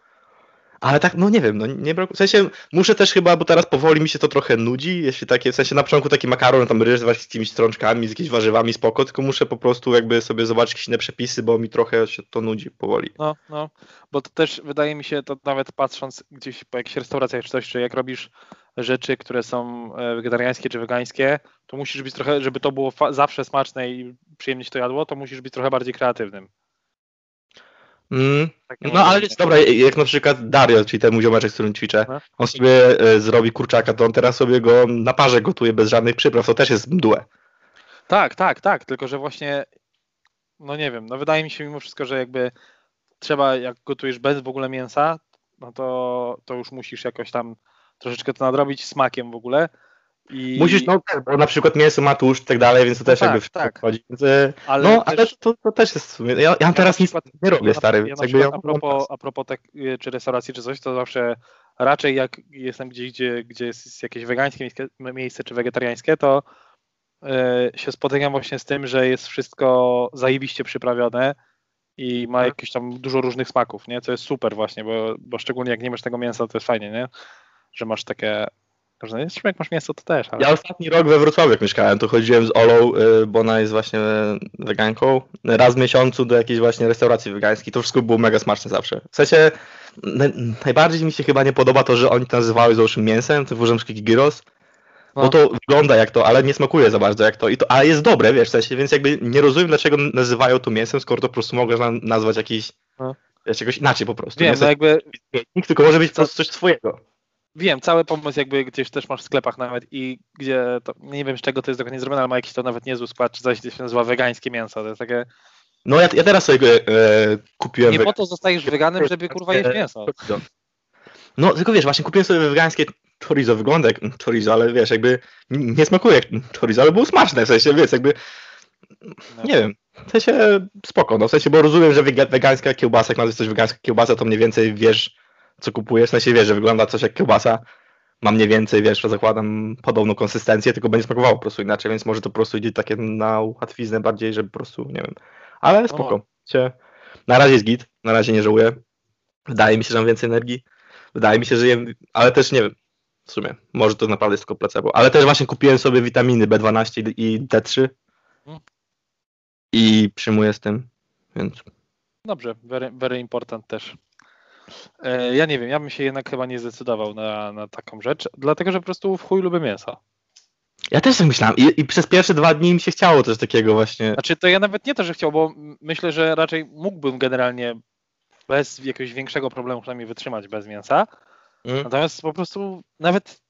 Speaker 2: Ale tak, no nie wiem, no nie brakuje. W sensie muszę też chyba, bo teraz powoli mi się to trochę nudzi, jeśli takie, w sensie na początku taki makaron, tam ryż z jakimiś strączkami, z jakimiś warzywami, spoko, tylko muszę po prostu jakby sobie zobaczyć jakieś inne przepisy, bo mi trochę się to nudzi powoli.
Speaker 1: No, no, bo to też wydaje mi się, to nawet patrząc gdzieś po jakichś restauracjach czy coś, czy jak robisz rzeczy, które są e, wegetariańskie czy wegańskie, to musisz być trochę, żeby to było zawsze smaczne i przyjemnie się to jadło, to musisz być trochę bardziej kreatywnym.
Speaker 2: Mm.
Speaker 1: Tak
Speaker 2: No ale
Speaker 1: być.
Speaker 2: dobra, jak na przykład Dario, czyli ten mój ziomeczek, z którym ćwiczę,
Speaker 1: No.
Speaker 2: on sobie e, zrobi kurczaka, to on teraz sobie go na parze gotuje bez żadnych przypraw, to też jest mdłe.
Speaker 1: Tak, tak, tak, tylko że właśnie, no nie wiem, no wydaje mi się mimo wszystko, że jakby trzeba, jak gotujesz bez w ogóle mięsa, no to, to już musisz jakoś tam troszeczkę to nadrobić smakiem w ogóle. I,
Speaker 2: Musisz, no też, bo na przykład mięso ma tłuszcz i tak dalej, więc to też
Speaker 1: No
Speaker 2: jakby
Speaker 1: tak,
Speaker 2: to
Speaker 1: tak.
Speaker 2: wchodzi. Więc, e,
Speaker 1: ale
Speaker 2: no,
Speaker 1: też-
Speaker 2: ale to, to też jest w sumie, ja, ja teraz nic
Speaker 1: przykład-
Speaker 2: nie robię,
Speaker 1: Ja
Speaker 2: stary,
Speaker 1: ja
Speaker 2: jakby ja
Speaker 1: a propos, a propos tak, y, czy restauracji, czy coś, to zawsze raczej jak jestem gdzieś, gdzie, gdzie jest jakieś wegańskie miejsce, czy wegetariańskie, to y, się spotykam właśnie z tym, że jest wszystko zajebiście przyprawione i ma
Speaker 2: Mhm.
Speaker 1: jakieś tam dużo różnych smaków, nie? Co jest super właśnie, bo, bo szczególnie jak nie masz tego mięsa, to jest fajnie, nie? Że masz takie różne, zresztą jak masz mięso, to też, ale...
Speaker 2: Ja ostatni rok we Wrocławiu jak mieszkałem, to chodziłem z Olą, y, bo ona jest właśnie weganką, raz w miesiącu do jakiejś właśnie restauracji wegańskiej. To wszystko było mega smaczne zawsze. W sensie naj- najbardziej mi się chyba nie podoba to, że oni to nazywały załóżmy mięsem, to rzymski gyros,
Speaker 1: No.
Speaker 2: bo to wygląda jak to, ale nie smakuje za bardzo jak to. I to a jest dobre, wiesz, w sensie, więc jakby nie rozumiem dlaczego nazywają to mięsem, skoro to po prostu mogę nazwać jakiś,
Speaker 1: No.
Speaker 2: jakoś inaczej po prostu.
Speaker 1: Wiem,
Speaker 2: nie
Speaker 1: no jakby
Speaker 2: Nikt, tylko może być po prostu coś twojego.
Speaker 1: Wiem, cały pomysł jakby gdzieś też masz w sklepach nawet i gdzie to, nie wiem z czego to jest dokładnie zrobione, ale ma jakiś to nawet niezły skład, czy coś, co się nazywa wegańskie mięso, to jest takie,
Speaker 2: No ja, ja teraz sobie e, kupiłem
Speaker 1: nie po to zostajesz weganem, żeby kurwa jeść mięso.
Speaker 2: No, tylko wiesz, właśnie kupiłem sobie wegańskie chorizo, wygląda jak chorizo, ale wiesz, jakby nie smakuje jak chorizo, ale było smaczne, w sensie, wiesz, jakby,
Speaker 1: No.
Speaker 2: nie wiem, w sensie spoko, no, w sensie, bo rozumiem, że wega- wegańska kiełbasa, jak nazwiesz coś wegańska kiełbasa, to mniej więcej wiesz, co kupujesz, w sensie wiesz, że wygląda coś jak kiełbasa, ma mniej więcej, wiesz, zakładam podobną konsystencję, tylko będzie smakowało po prostu inaczej, więc może to po prostu idzie takie na łatwiznę bardziej, żeby po prostu, nie wiem, ale spoko. Się, na razie jest git, na razie nie żałuję. Wydaje mi się, że mam więcej energii. Wydaje mi się, że jem, ale też nie wiem, w sumie, może to naprawdę jest tylko placebo. Ale też właśnie kupiłem sobie witaminy B12 i D3
Speaker 1: Mm.
Speaker 2: i przyjmuję z tym, więc
Speaker 1: Dobrze, very, very important też. E, Ja nie wiem, ja bym się jednak chyba nie zdecydował na, na taką rzecz, dlatego że po prostu w chuj lubię mięso.
Speaker 2: ja też tak myślałem I, i przez pierwsze dwa dni mi się chciało coś takiego właśnie.
Speaker 1: Znaczy to ja nawet nie to, że chciał, bo myślę, że raczej mógłbym generalnie bez jakiegoś większego problemu przynajmniej wytrzymać bez mięsa,
Speaker 2: Mm.
Speaker 1: natomiast po prostu nawet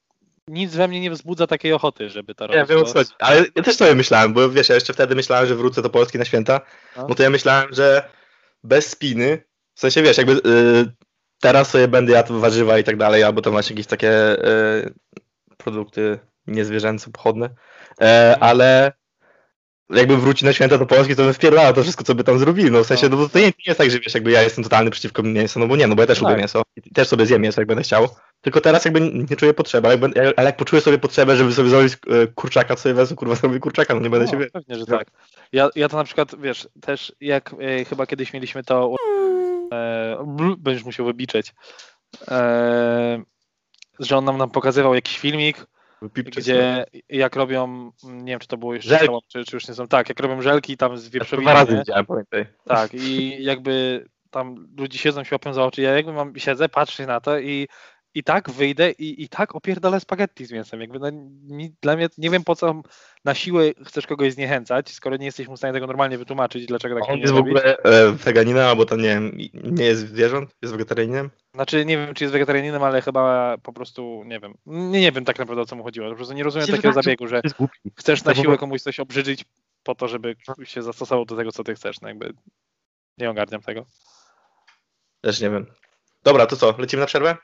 Speaker 1: nic we mnie nie wzbudza takiej ochoty, żeby to
Speaker 2: Ja
Speaker 1: robić.
Speaker 2: wiem o co chodzi, ale ja też sobie myślałem, bo wiesz, ja jeszcze wtedy myślałem, że wrócę do Polski na święta,
Speaker 1: No.
Speaker 2: no to ja myślałem, że bez spiny, w sensie wiesz, jakby y, teraz sobie będę jadł warzywa i tak dalej, albo tam właśnie jakieś takie y, produkty niezwierzęce, pochodne, e, ale jakby wróci na święta do Polski, to bym wpierdala to wszystko, co by tam zrobili, no w sensie,
Speaker 1: No.
Speaker 2: no bo to nie, nie jest tak, że wiesz, jakby ja jestem totalny przeciwko mięsu, no bo nie, no bo ja też
Speaker 1: No
Speaker 2: lubię
Speaker 1: tak.
Speaker 2: mięso i też sobie zjem mięso, jak będę chciał, tylko teraz jakby nie czuję potrzeby, ale jak, ale jak poczuję sobie potrzebę, żeby sobie zrobić e, kurczaka, to sobie wezmę, kurwa, zrobię kurczaka, no nie będę
Speaker 1: No,
Speaker 2: się.
Speaker 1: Pewnie, że tak. Ja, ja to na przykład, wiesz, też jak e, chyba kiedyś mieliśmy to, e, będziesz musiał wybiczeć, e, że on nam, nam pokazywał jakiś filmik, gdzie jak robią, nie wiem czy to było jeszcze
Speaker 2: Żelki.
Speaker 1: czy, czy już nie są, tak, jak robią żelki tam z
Speaker 2: Ja
Speaker 1: wieprzowiny,
Speaker 2: dwa razy widziałem, pamiętaj.
Speaker 1: tak, i jakby tam ludzie siedzą się łapią za oczy, ja jakby mam, siedzę, patrzę na to i i tak wyjdę i, i tak opierdolę spaghetti z mięsem. Jakby no, mi, dla mnie nie wiem po co na siłę chcesz kogoś zniechęcać, skoro nie jesteś mu w stanie tego normalnie wytłumaczyć, dlaczego tak
Speaker 2: On
Speaker 1: nie
Speaker 2: jest w
Speaker 1: robić.
Speaker 2: ogóle e, weganinem, albo to nie wiem, nie jest zwierząt, jest wegetarianinem.
Speaker 1: Znaczy nie wiem, czy jest wegetarianinem, ale chyba po prostu nie wiem. Nie, nie wiem tak naprawdę o co mu chodziło. Po prostu nie rozumiem takiego
Speaker 2: że-
Speaker 1: zabiegu, że chcesz na siłę komuś coś obrzydzić po to, żeby się zastosował do tego, co ty chcesz. No jakby nie ogarniam tego.
Speaker 2: Też nie wiem. Dobra, to co, lecimy na przerwę?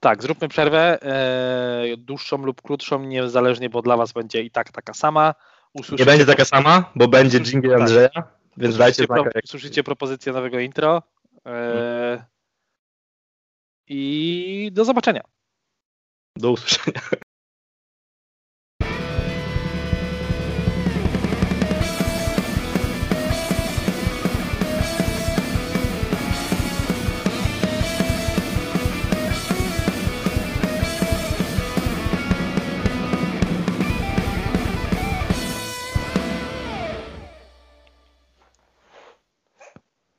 Speaker 1: Tak, zróbmy przerwę, e, dłuższą lub krótszą, niezależnie, bo dla was będzie i tak taka sama.
Speaker 2: Nie
Speaker 1: Usłyszycie,
Speaker 2: będzie taka sama, bo będzie jingle
Speaker 1: Tak.
Speaker 2: Andrzeja, więc dajcie
Speaker 1: pro,
Speaker 2: znaka.
Speaker 1: usłyszycie propozycję nowego intro. E, I do zobaczenia.
Speaker 2: Do usłyszenia.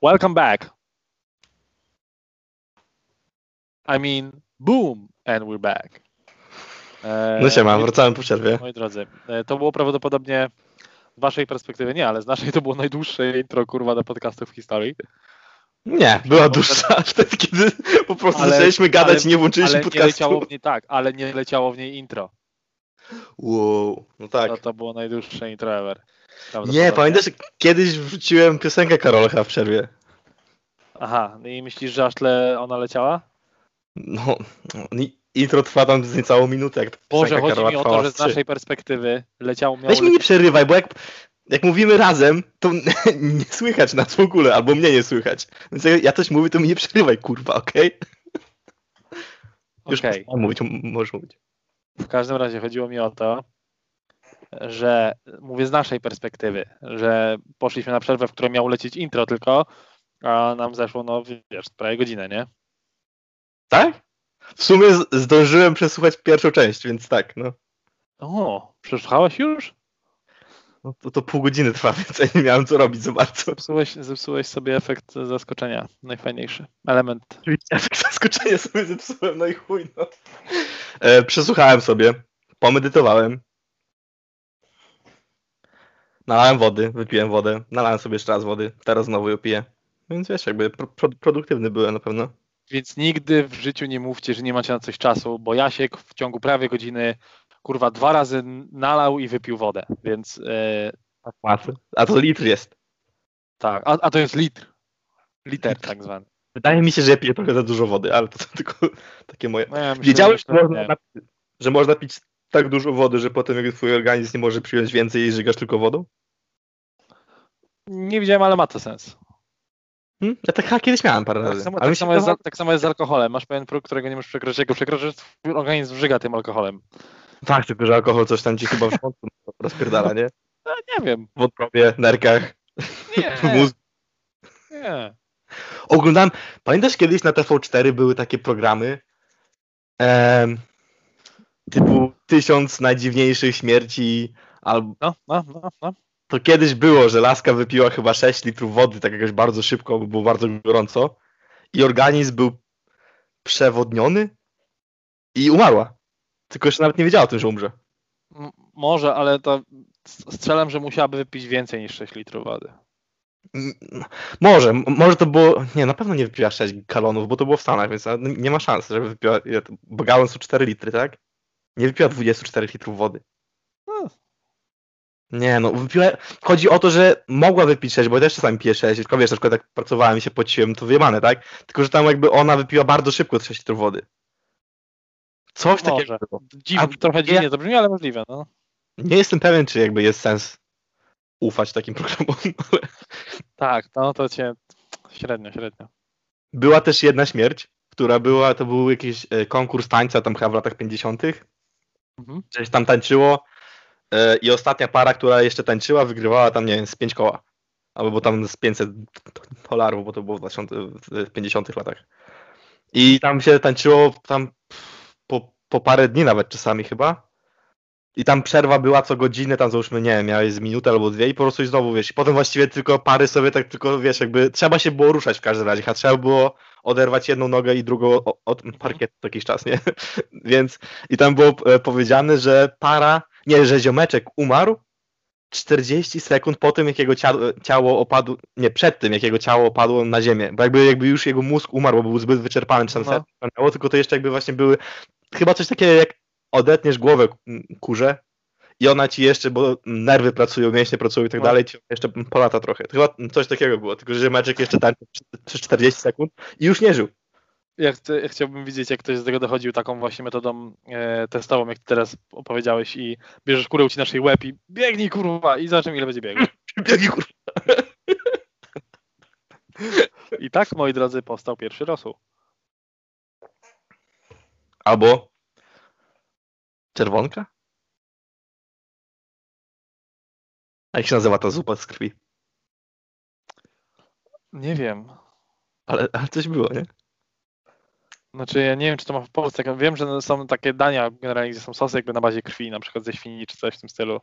Speaker 1: Welcome back. I mean, boom, and we're back. E,
Speaker 2: No siema,
Speaker 1: moi-
Speaker 2: wracałem po przerwie.
Speaker 1: Moi drodzy, e, to było prawdopodobnie z waszej perspektywy nie, ale z naszej to było najdłuższe intro kurwa do podcastów w historii.
Speaker 2: Nie, była dłuższa wtedy, kiedy po prostu
Speaker 1: Ale-
Speaker 2: zaczęliśmy gadać i nie włączyliśmy
Speaker 1: Ale nie leciało w niej tak, ale nie leciało w niej intro.
Speaker 2: Wow, no tak.
Speaker 1: To, to było najdłuższe intro ever.
Speaker 2: Nie,
Speaker 1: Prawdopodobnie.
Speaker 2: pamiętasz, kiedyś wrzuciłem piosenkę Karolcha w przerwie.
Speaker 1: Aha, no i myślisz, że aż tyle ona leciała?
Speaker 2: No, intro trwa tam z niecałą minutę, jak
Speaker 1: Boże, chodzi
Speaker 2: Karola
Speaker 1: mi o to, że z naszej perspektywy leciało miało
Speaker 2: Weź mi nie przerywaj, bo jak, jak mówimy razem, to nie słychać nas w ogóle, albo mnie nie słychać. Więc jak ja coś mówię, to mi nie przerywaj, kurwa, okej? Już
Speaker 1: Okej.
Speaker 2: przestałem mówić, możesz mówić.
Speaker 1: W każdym razie chodziło mi o to, że mówię z naszej perspektywy, że poszliśmy na przerwę, w której miało lecieć intro tylko, a nam zeszło, no wiesz, prawie godzinę, nie?
Speaker 2: Tak? W sumie zdążyłem przesłuchać pierwszą część, więc tak, no.
Speaker 1: O, przesłuchałeś już?
Speaker 2: no to, to pół godziny trwa, więc ja nie miałem co robić za bardzo.
Speaker 1: Zepsułeś, zepsułeś sobie efekt zaskoczenia. Najfajniejszy element.
Speaker 2: Efekt zaskoczenia sobie zepsułem, no i chuj, no. E, przesłuchałem sobie, pomedytowałem. Nalałem wody, wypiłem wodę, nalałem sobie jeszcze raz wody, teraz znowu ją piję. Więc wiesz, jakby pro, pro, produktywny byłem na pewno.
Speaker 1: Więc nigdy w życiu nie mówcie, że nie macie na coś czasu, bo Jasiek w ciągu prawie godziny kurwa dwa razy nalał i wypił wodę. Więc e,
Speaker 2: Masy. A to litr jest.
Speaker 1: tak, a, a to jest litr. Liter tak zwany.
Speaker 2: Wydaje mi się, że ja piję trochę za dużo wody, ale to, to tylko takie moje.
Speaker 1: No ja myślę,
Speaker 2: Wiedziałeś, że
Speaker 1: myślę,
Speaker 2: można, że można pić tak dużo wody, że potem twój organizm nie może przyjąć więcej i żygasz tylko wodą?
Speaker 1: nie widziałem, ale ma to sens.
Speaker 2: Hmm? Ja tak kiedyś miałem parę
Speaker 1: Tak
Speaker 2: razy.
Speaker 1: samo, tak, samo jest, tak samo jest z alkoholem. Masz pewien próg, którego nie możesz przekroczyć. Jak go przekroczysz, twój organizm żyga tym alkoholem.
Speaker 2: Tak, tylko że alkohol coś tam ci chyba w żołądku rozpierdala, nie?
Speaker 1: No, nie wiem.
Speaker 2: W wątrobie, nerkach,
Speaker 1: Nie,
Speaker 2: w mózgu.
Speaker 1: nie.
Speaker 2: Oglądałem, pamiętasz kiedyś na TV4 były takie programy em, typu tysiąc najdziwniejszych śmierci, albo
Speaker 1: No, no, no, no.
Speaker 2: to kiedyś było, że laska wypiła chyba 6 litrów wody, tak jakoś bardzo szybko, bo było bardzo gorąco i organizm był przewodniony i umarła. Tylko jeszcze nawet nie wiedziała o tym, że umrze.
Speaker 1: M- Może, ale to strzelam, że musiałaby wypić więcej niż 6 litrów wody.
Speaker 2: Może, może to było. Nie, na pewno nie wypiła 6 galonów, bo to było w Stanach, więc no, nie ma szans, żeby wypiła. galon są 4 litry, tak? Nie wypiła 24 litrów wody.
Speaker 1: No.
Speaker 2: Nie, no, wypiła. Chodzi o to, że mogła wypić 6, bo ja też czasami piję 6, tylko wiesz, na przykład jak pracowałem i się pociłem, to wyjebane, tak? Tylko, że tam jakby ona wypiła bardzo szybko 6 litrów wody. Coś
Speaker 1: Może.
Speaker 2: takiego było.
Speaker 1: Dziw,
Speaker 2: A
Speaker 1: trochę
Speaker 2: ja-
Speaker 1: dziwnie to brzmi, ale możliwe. No.
Speaker 2: Nie jestem pewien, czy jakby jest sens ufać takim programom, ale
Speaker 1: Tak, no to cię średnio, średnio.
Speaker 2: Była też jedna śmierć, która była, to był jakiś e, konkurs tańca tam chyba w latach 50.
Speaker 1: Mhm.
Speaker 2: Gdzieś tam tańczyło e, i ostatnia para, która jeszcze tańczyła, wygrywała tam, nie wiem, z 5 koła. Albo tam z 500 dolarów, bo to było w 2000 w 50 latach. I tam się tańczyło tam po, po parę dni nawet czasami chyba. I tam przerwa była co godzinę, tam załóżmy, nie wiem, miałeś z minutę albo dwie i po prostu i znowu, wiesz, i potem właściwie tylko pary sobie tak tylko, wiesz, jakby trzeba się było ruszać w każdym razie, a trzeba było oderwać jedną nogę i drugą od parkietu jakiś czas, nie? Więc i tam było e, powiedziane, że para, nie, że ziomeczek umarł 40 sekund po tym, jak jego ciało opadło, nie, przed tym, jak jego ciało opadło na ziemię, bo jakby, jakby już jego mózg umarł, bo był zbyt wyczerpany, czy tam no. tylko to jeszcze jakby właśnie były, chyba coś takiego jak odetniesz głowę kurze i ona ci jeszcze, bo nerwy pracują, mięśnie pracują i tak no. dalej, ci jeszcze polata trochę. Chyba coś takiego było, tylko że meczek jeszcze tańczył przez 40 sekund i już nie żył.
Speaker 1: Ja, chcę, ja, chciałbym widzieć, jak ktoś z tego dochodził taką właśnie metodą e, testową, jak ty teraz opowiedziałeś i bierzesz kurę, ucinasz jej łeb i biegnij kurwa i zobaczymy ile będzie biegł. biegnij kurwa. I tak, moi drodzy, powstał pierwszy rosół.
Speaker 2: Albo czerwonka? A jak się nazywa ta zupa z krwi?
Speaker 1: Nie wiem.
Speaker 2: Ale, ale coś było, nie?
Speaker 1: Znaczy ja nie wiem, czy to ma w Polsce. Wiem, że są takie dania generalnie, gdzie są sosy jakby na bazie krwi, na przykład ze świni czy coś w tym stylu.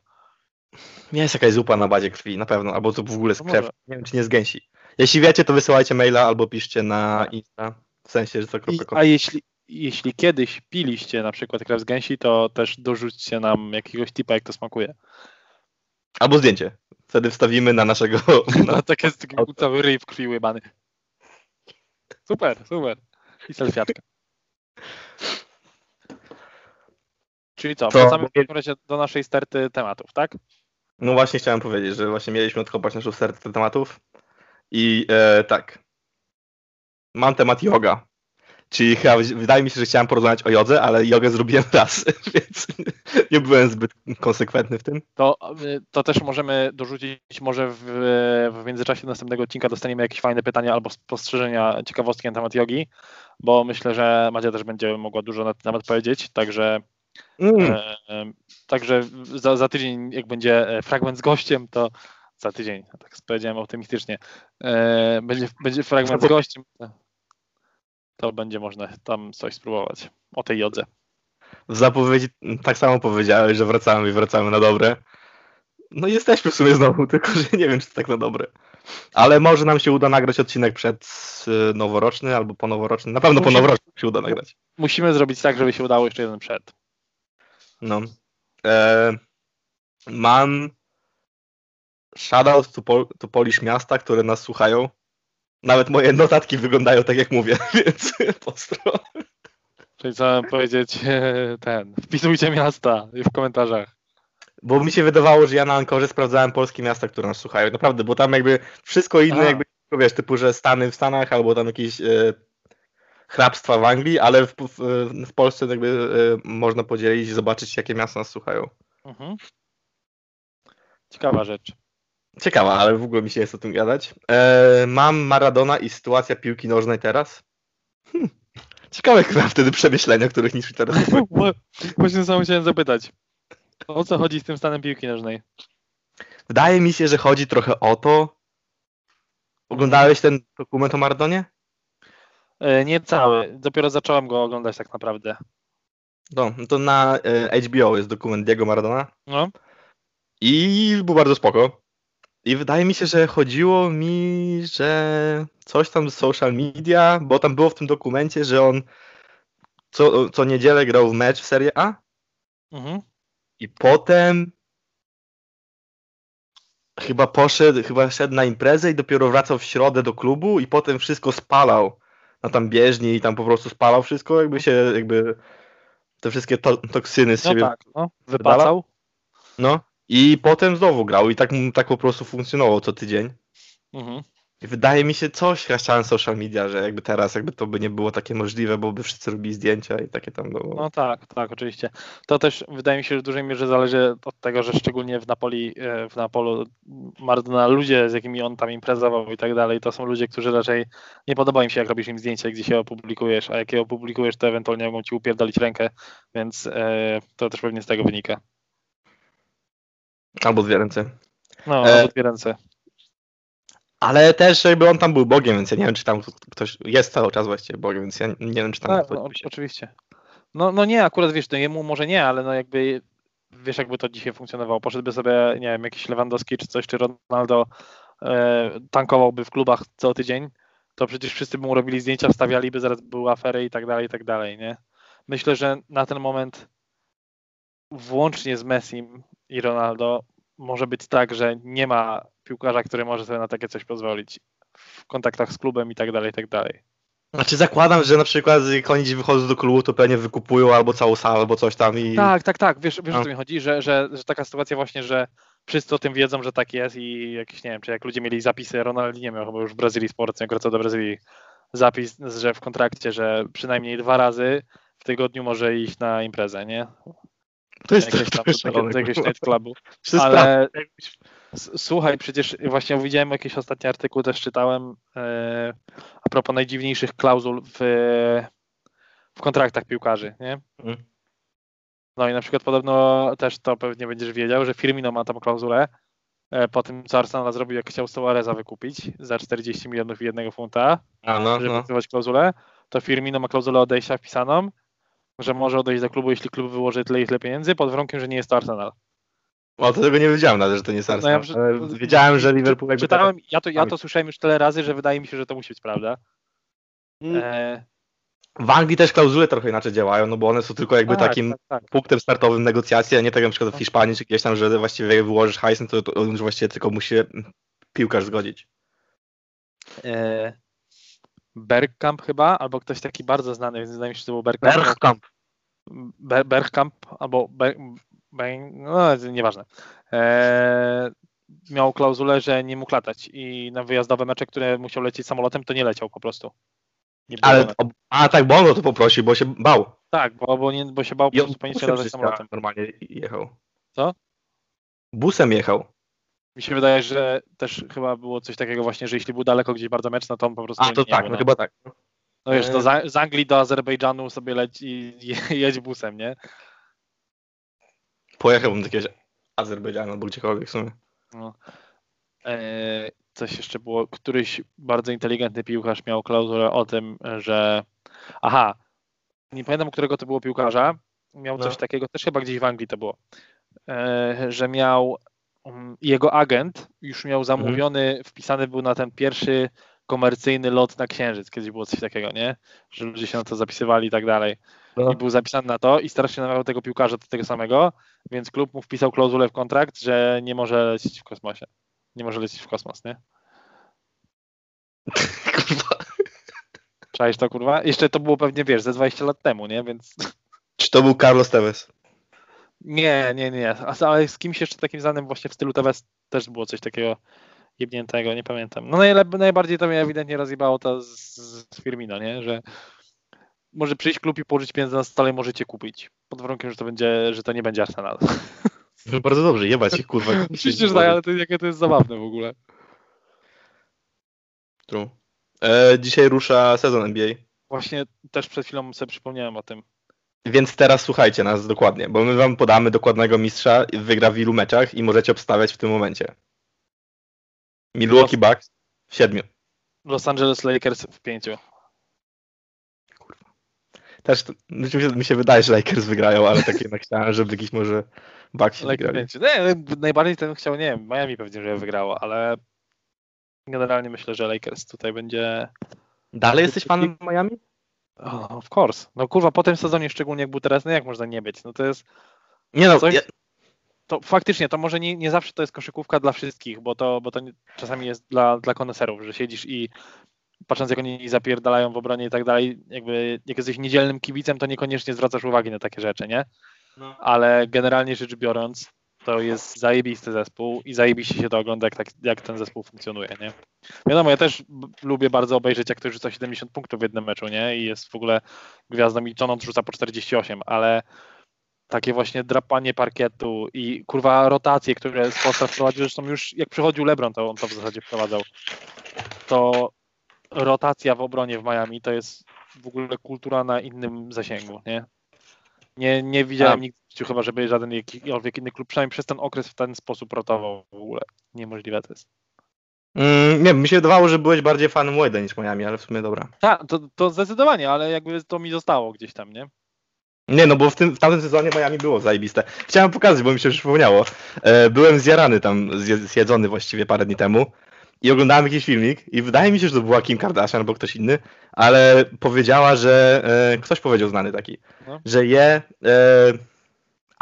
Speaker 2: Nie jest jakaś zupa na bazie krwi, na pewno, albo to w ogóle z no krew. Nie wiem, czy nie z gęsi. Jeśli wiecie, to wysyłajcie maila albo piszcie na Insta. W sensie, że to
Speaker 1: I, A jeśli, jeśli kiedyś piliście na przykład krew z gęsi, to też dorzućcie nam jakiegoś tipa, jak to smakuje.
Speaker 2: Albo zdjęcie. Wtedy wstawimy na naszego...
Speaker 1: No, tak jest taki cały ryj w krwi łybany. Super, super. I selfiatka. Czyli co, to, wracamy w takim razie do naszej sterty tematów, tak?
Speaker 2: No właśnie chciałem powiedzieć, że właśnie mieliśmy odkopać naszą stertę tematów i e, tak. Mam temat yoga. Czyli chyba, wydaje mi się, że chciałem porozmawiać o jodze, ale jogę zrobiłem raz, więc nie byłem zbyt konsekwentny w tym.
Speaker 1: To, to też możemy dorzucić, może w, w międzyczasie następnego odcinka dostaniemy jakieś fajne pytania albo spostrzeżenia, ciekawostki na temat jogi, bo myślę, że Madzia też będzie mogła dużo na ten temat powiedzieć, także mm. e, także za, za, tydzień, jak będzie e, fragment z gościem, to za tydzień, tak powiedziałem optymistycznie, e, będzie, będzie fragment z gościem to będzie można tam coś spróbować o tej jodze.
Speaker 2: W zapowiedzi tak samo powiedziałeś, że wracamy i wracamy na dobre. No jesteśmy w sumie znowu, tylko że nie wiem, czy to tak na dobre. Ale może nam się uda nagrać odcinek przed y, noworoczny albo po noworoczny. Na pewno musimy, po noworoczny się uda nagrać.
Speaker 1: Musimy zrobić tak, żeby się udało jeszcze jeden przed.
Speaker 2: No. E, mam shoutout to, Pol to Polish miasta, które nas słuchają. Nawet moje notatki wyglądają tak, jak mówię, więc postro.
Speaker 1: Czyli co powiedzieć, ten, wpisujcie miasta w komentarzach.
Speaker 2: Bo mi się wydawało, że ja na Ankorze sprawdzałem polskie miasta, które nas słuchają. Naprawdę, bo tam jakby wszystko inne, A. jakby, wiesz, typu, że Stany w Stanach, albo tam jakieś e, hrabstwa w Anglii, ale w, w, w Polsce jakby e, można podzielić i zobaczyć, jakie miasta nas słuchają. Mhm.
Speaker 1: Ciekawa rzecz.
Speaker 2: Ciekawa, ale w ogóle mi się jest o tym gadać. Eee, mam Maradona i sytuacja piłki nożnej teraz. Hm. Ciekawe chyba wtedy przemyślenia, których niż teraz.
Speaker 1: Właśnie sam chciałem zapytać. O co chodzi z tym stanem piłki nożnej?
Speaker 2: Wydaje mi się, że chodzi trochę o to. Oglądałeś ten dokument o Maradonie?
Speaker 1: E, nie cały. Dopiero zacząłem go oglądać tak naprawdę.
Speaker 2: No, to na e, HBO jest dokument Diego Maradona. No. I był bardzo spoko. I wydaje mi się, że chodziło mi, że coś tam z social media, bo tam było w tym dokumencie, że on co, co niedzielę grał w mecz w Serie A. Mhm. I potem chyba poszedł, chyba szedł na imprezę i dopiero wracał w środę do klubu i potem wszystko spalał na tam bieżni i tam po prostu spalał wszystko, jakby się, jakby te wszystkie to, toksyny z
Speaker 1: no
Speaker 2: siebie
Speaker 1: tak, no, wypacał.
Speaker 2: No. I potem znowu grał i tak, tak po prostu funkcjonował co tydzień. Mhm. I wydaje mi się coś, chciałem social media, że jakby teraz jakby to by nie było takie możliwe, bo by wszyscy robili zdjęcia i takie tam było.
Speaker 1: No tak, tak, oczywiście. To też wydaje mi się, że w dużej mierze zależy od tego, że szczególnie w Napoli, e, w Napolu Maradona ludzie, z jakimi on tam imprezował i tak dalej, to są ludzie, którzy raczej nie podoba im się, jak robisz im zdjęcia, gdzie się opublikujesz, a jak je opublikujesz, to ewentualnie mogą ci upierdolić rękę, więc e, to też pewnie z tego wynika.
Speaker 2: Albo dwie ręce.
Speaker 1: No, e... albo dwie ręce.
Speaker 2: Ale też jakby on tam był Bogiem, więc ja nie wiem, czy tam ktoś jest cały czas właściwie Bogiem, więc ja nie wiem, czy tam...
Speaker 1: Tak, no, oczywiście. No, no nie, akurat wiesz, no jemu może nie, ale no jakby wiesz jakby to dzisiaj funkcjonowało. Poszedłby sobie, nie wiem, jakiś Lewandowski czy coś, czy Ronaldo e, tankowałby w klubach co tydzień, to przecież wszyscy by mu robili zdjęcia, wstawialiby, zaraz były afery i tak dalej, i tak dalej, nie? Myślę, że na ten moment włącznie z Messim i Ronaldo może być tak, że nie ma piłkarza, który może sobie na takie coś pozwolić w kontaktach z klubem i tak dalej, i tak dalej.
Speaker 2: Znaczy zakładam, że na przykład jak oni gdzieś wychodzą do klubu, to pewnie wykupują albo całą salę, albo coś tam i...
Speaker 1: Tak, tak, tak, wiesz, wiesz o
Speaker 2: No.
Speaker 1: co mi chodzi, że, że, że taka sytuacja właśnie, że wszyscy o tym wiedzą, że tak jest i jakieś, nie wiem, czy jak ludzie mieli zapisy, Ronaldinho miał chyba już w Brazylii Sports, jak wraca do Brazylii, zapis, że w kontrakcie, że przynajmniej dwa razy w tygodniu może iść na imprezę, nie?
Speaker 2: To jest
Speaker 1: Jakieś tam,
Speaker 2: szalone,
Speaker 1: jakiegoś nightclubu. Ale słuchaj, przecież właśnie widziałem jakiś ostatni artykuł, też czytałem e, a propos najdziwniejszych klauzul w, w kontraktach piłkarzy, nie?
Speaker 2: Mhm.
Speaker 1: No i na przykład podobno też to pewnie będziesz wiedział, że Firmino ma tam klauzulę e, po tym, co Arsenal zrobił, jak chciał Suareza wykupić za 40 milionów i jednego funta,
Speaker 2: A, no,
Speaker 1: żeby
Speaker 2: no.
Speaker 1: klauzulę, to Firmino ma klauzulę odejścia wpisaną, że może odejść do klubu, jeśli klub wyłoży tyle i tyle pieniędzy, pod warunkiem, że nie jest to Arsenal.
Speaker 2: O, to tego nie wiedziałem nawet, że to nie jest
Speaker 1: No
Speaker 2: Arsenal.
Speaker 1: ja przy-
Speaker 2: Wiedziałem, że Liverpool jakby...
Speaker 1: Czytałem, ja to, ja to słyszałem już tyle razy, że wydaje mi się, że to musi być prawda.
Speaker 2: Mm.
Speaker 1: E,
Speaker 2: W Anglii też klauzule trochę inaczej działają, no bo one są tylko jakby
Speaker 1: tak,
Speaker 2: takim
Speaker 1: tak, tak.
Speaker 2: punktem startowym negocjacji, a nie tak jak na przykład w Hiszpanii czy gdzieś tam, że właściwie jak wyłożysz hajsem, to, to już właściwie tylko musi się piłkarz zgodzić.
Speaker 1: E, Bergkamp chyba, albo ktoś taki bardzo znany, więc wydaje mi się, że to był Bergkamp.
Speaker 2: Bergkamp.
Speaker 1: Ber- Bergkamp albo Ber, Ber, no nieważne. E, miał klauzulę, że nie mógł latać i na wyjazdowe mecze, które musiał lecieć samolotem, to nie leciał po prostu.
Speaker 2: Ale, o, a tak, bo on o to poprosił, bo się bał.
Speaker 1: Tak, bo, bo, nie, bo się bał po prostu poniżej samolotem.
Speaker 2: normalnie jechał.
Speaker 1: Co?
Speaker 2: Busem jechał.
Speaker 1: Mi się wydaje, że też chyba było coś takiego właśnie, że jeśli był daleko gdzieś bardzo mecz, no to on po prostu
Speaker 2: A, to
Speaker 1: nie
Speaker 2: tak,
Speaker 1: był,
Speaker 2: no chyba tak.
Speaker 1: No wiesz, to
Speaker 2: E.
Speaker 1: z, Anglii do Azerbejdżanu sobie leci i jedź busem, nie?
Speaker 2: Pojechałbym do jakiegoś Azerbejdżanu albo gdziekolwiek w sumie.
Speaker 1: No. E, coś jeszcze było, któryś bardzo inteligentny piłkarz miał klauzulę o tym, że aha, nie pamiętam, którego to było piłkarza, miał
Speaker 2: No.
Speaker 1: coś takiego, też chyba gdzieś w Anglii to było, e, że miał jego agent już miał zamówiony, wpisany był na ten pierwszy komercyjny lot na Księżyc, kiedyś było coś takiego, nie? Że ludzie się na to zapisywali i tak dalej.
Speaker 2: No.
Speaker 1: i był zapisany na to i strasznie namawiał tego piłkarza do tego samego, więc klub mu wpisał klauzulę w kontrakt, że nie może lecieć w kosmosie. Nie może lecieć w kosmos, nie?
Speaker 2: Kurwa.
Speaker 1: Czaisz to, kurwa? Jeszcze to było pewnie, wiesz, ze 20 lat temu, nie? Więc
Speaker 2: Czy to był Carlos Tevez?
Speaker 1: Nie, nie, nie. A- Ale z kimś jeszcze takim znanym właśnie w stylu TVS też było coś takiego jebniętego, nie pamiętam. No najlep- najbardziej to mnie ewidentnie rozjebało to z, z Firmino, nie? Że może przyjść klub i położyć pieniądze na stole możecie kupić. Pod warunkiem, że to będzie, że to nie będzie Arsenal.
Speaker 2: No bardzo dobrze, jebać ich, kurwa.
Speaker 1: Oczywiście, że tak, ale to, jakie to jest zabawne w ogóle.
Speaker 2: True. E, dzisiaj rusza sezon NBA.
Speaker 1: Właśnie też przed chwilą sobie przypomniałem o tym.
Speaker 2: Więc teraz słuchajcie nas dokładnie, bo my wam podamy dokładnego mistrza, wygra w ilu meczach i możecie obstawiać w tym momencie. Milwaukee Bucks w siedmiu.
Speaker 1: Los Angeles Lakers w pięciu.
Speaker 2: Też to, mi, się, mi się wydaje, że Lakers wygrają, ale tak jednak chciałem, żeby jakiś może Bucks się
Speaker 1: Lakers w
Speaker 2: wygrali.
Speaker 1: pięciu. Nie, najbardziej ten chciał, nie wiem, Miami pewnie, że wygrało, ale generalnie myślę, że Lakers tutaj będzie.
Speaker 2: Dalej jesteś fanem Miami?
Speaker 1: Oh, of course. No kurwa, po tym sezonie, szczególnie jak był teraz, no jak można nie być? No to jest.
Speaker 2: Nie no,
Speaker 1: Coś-
Speaker 2: ja,
Speaker 1: To faktycznie, to może nie, nie zawsze to jest koszykówka dla wszystkich, bo to, bo to nie, czasami jest dla, dla koneserów, że siedzisz i patrząc jak oni zapierdalają w obronie i tak dalej, jakby jak jesteś niedzielnym kibicem, to niekoniecznie zwracasz uwagi na takie rzeczy, nie?
Speaker 2: no.
Speaker 1: ale generalnie rzecz biorąc, to jest zajebisty zespół i zajebiście się to ogląda, jak, tak, jak ten zespół funkcjonuje, nie? Wiadomo, ja też lubię bardzo obejrzeć, jak ktoś rzuca 70 punktów w jednym meczu, nie? I jest w ogóle gwiazdą i Tonont rzuca po 48, ale takie właśnie drapanie parkietu i kurwa rotacje, które Sposta wprowadził, zresztą już jak przychodził LeBron, to on to w zasadzie wprowadzał, to rotacja w obronie w Miami to jest w ogóle kultura na innym zasięgu, nie? Nie, nie widziałem
Speaker 2: A.
Speaker 1: nigdy w życiu chyba, żeby żaden jakikolwiek inny klub, przynajmniej przez ten okres w ten sposób rotował w ogóle. Niemożliwe to jest.
Speaker 2: Mm, nie, mi się wydawało, że byłeś bardziej fanem Wade niż Miami, ale w sumie dobra.
Speaker 1: Tak, to, to zdecydowanie, ale jakby to mi zostało gdzieś tam, nie?
Speaker 2: Nie, no bo w, tym, w tamtym sezonie Miami było zajebiste. Chciałem pokazać, bo mi się przypomniało. E, byłem zjarany tam, zje- zjedzony właściwie parę dni temu i oglądałem jakiś filmik i wydaje mi się, że to była Kim Kardashian albo ktoś inny, ale powiedziała, że e, ktoś powiedział znany taki,
Speaker 1: No.
Speaker 2: że je e,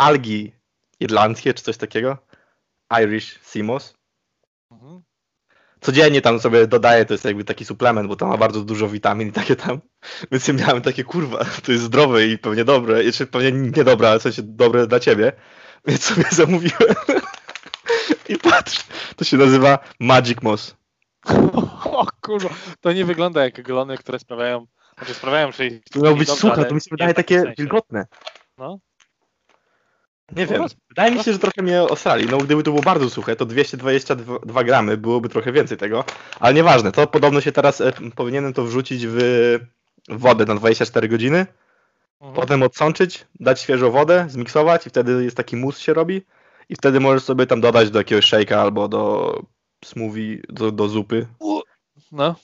Speaker 2: algi irlandzkie czy coś takiego, Irish Simos.
Speaker 1: Mhm.
Speaker 2: Codziennie tam sobie dodaję, to jest jakby taki suplement, bo tam ma bardzo dużo witamin i takie tam. Więc ja miałem takie, kurwa, to jest zdrowe i pewnie dobre, jeszcze pewnie niedobre, ale w sensie dobre dla ciebie. Więc sobie zamówiłem. I patrz, to się nazywa Magic Moss.
Speaker 1: O kurwa, to nie wygląda jak glony, które sprawiają, znaczy sprawiają, że
Speaker 2: To miało być
Speaker 1: ale
Speaker 2: to mi się wydaje takie
Speaker 1: sensie.
Speaker 2: wilgotne.
Speaker 1: No.
Speaker 2: Nie wiem, wydaje mi się, że trochę mnie osrali. No gdyby to było bardzo suche, to 222 gramy, byłoby trochę więcej tego. Ale nieważne, to podobno się teraz, e, powinienem to wrzucić w wodę na 24 godziny.
Speaker 1: Mhm.
Speaker 2: Potem odsączyć, dać świeżą wodę, zmiksować i wtedy jest taki mus się robi i wtedy możesz sobie tam dodać do jakiegoś shake'a albo do smoothie, do, do zupy.
Speaker 1: No,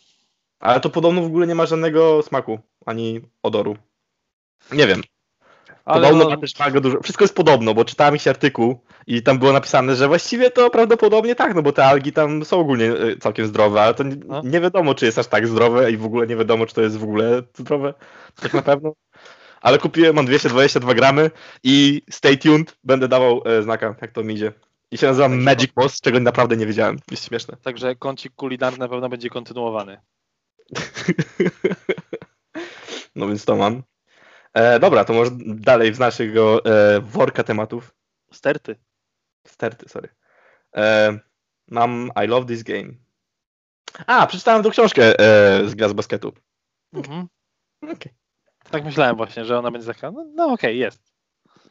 Speaker 2: Ale to podobno w ogóle nie ma żadnego smaku, ani odoru. Nie wiem.
Speaker 1: Ale
Speaker 2: Podobno
Speaker 1: no,
Speaker 2: ma też bardzo dużo. Wszystko jest podobno, bo czytałem jakiś artykuł i tam było napisane, że właściwie to prawdopodobnie tak, no bo te algi tam są ogólnie e, całkiem zdrowe, ale to nie,
Speaker 1: No.
Speaker 2: nie wiadomo, czy jest aż tak zdrowe i w ogóle nie wiadomo, czy to jest w ogóle zdrowe. Tak na pewno. Ale kupiłem, mam 222 gramy i stay tuned, będę dawał e, znaka, jak to mi idzie. I się nazywa Magic Boss, czego naprawdę nie wiedziałem. Jest śmieszne.
Speaker 1: Także kącik kulinarny na pewno będzie kontynuowany.
Speaker 2: No więc to mam. E, dobra, to może dalej z naszego e, worka tematów.
Speaker 1: Sterty.
Speaker 2: Sterty, sorry. E, mam I Love This Game. A, przeczytałem tą książkę e, z gra z basketu.
Speaker 1: Mhm.
Speaker 2: Okej.
Speaker 1: Tak myślałem właśnie, że ona będzie taka, no, no okej, jest.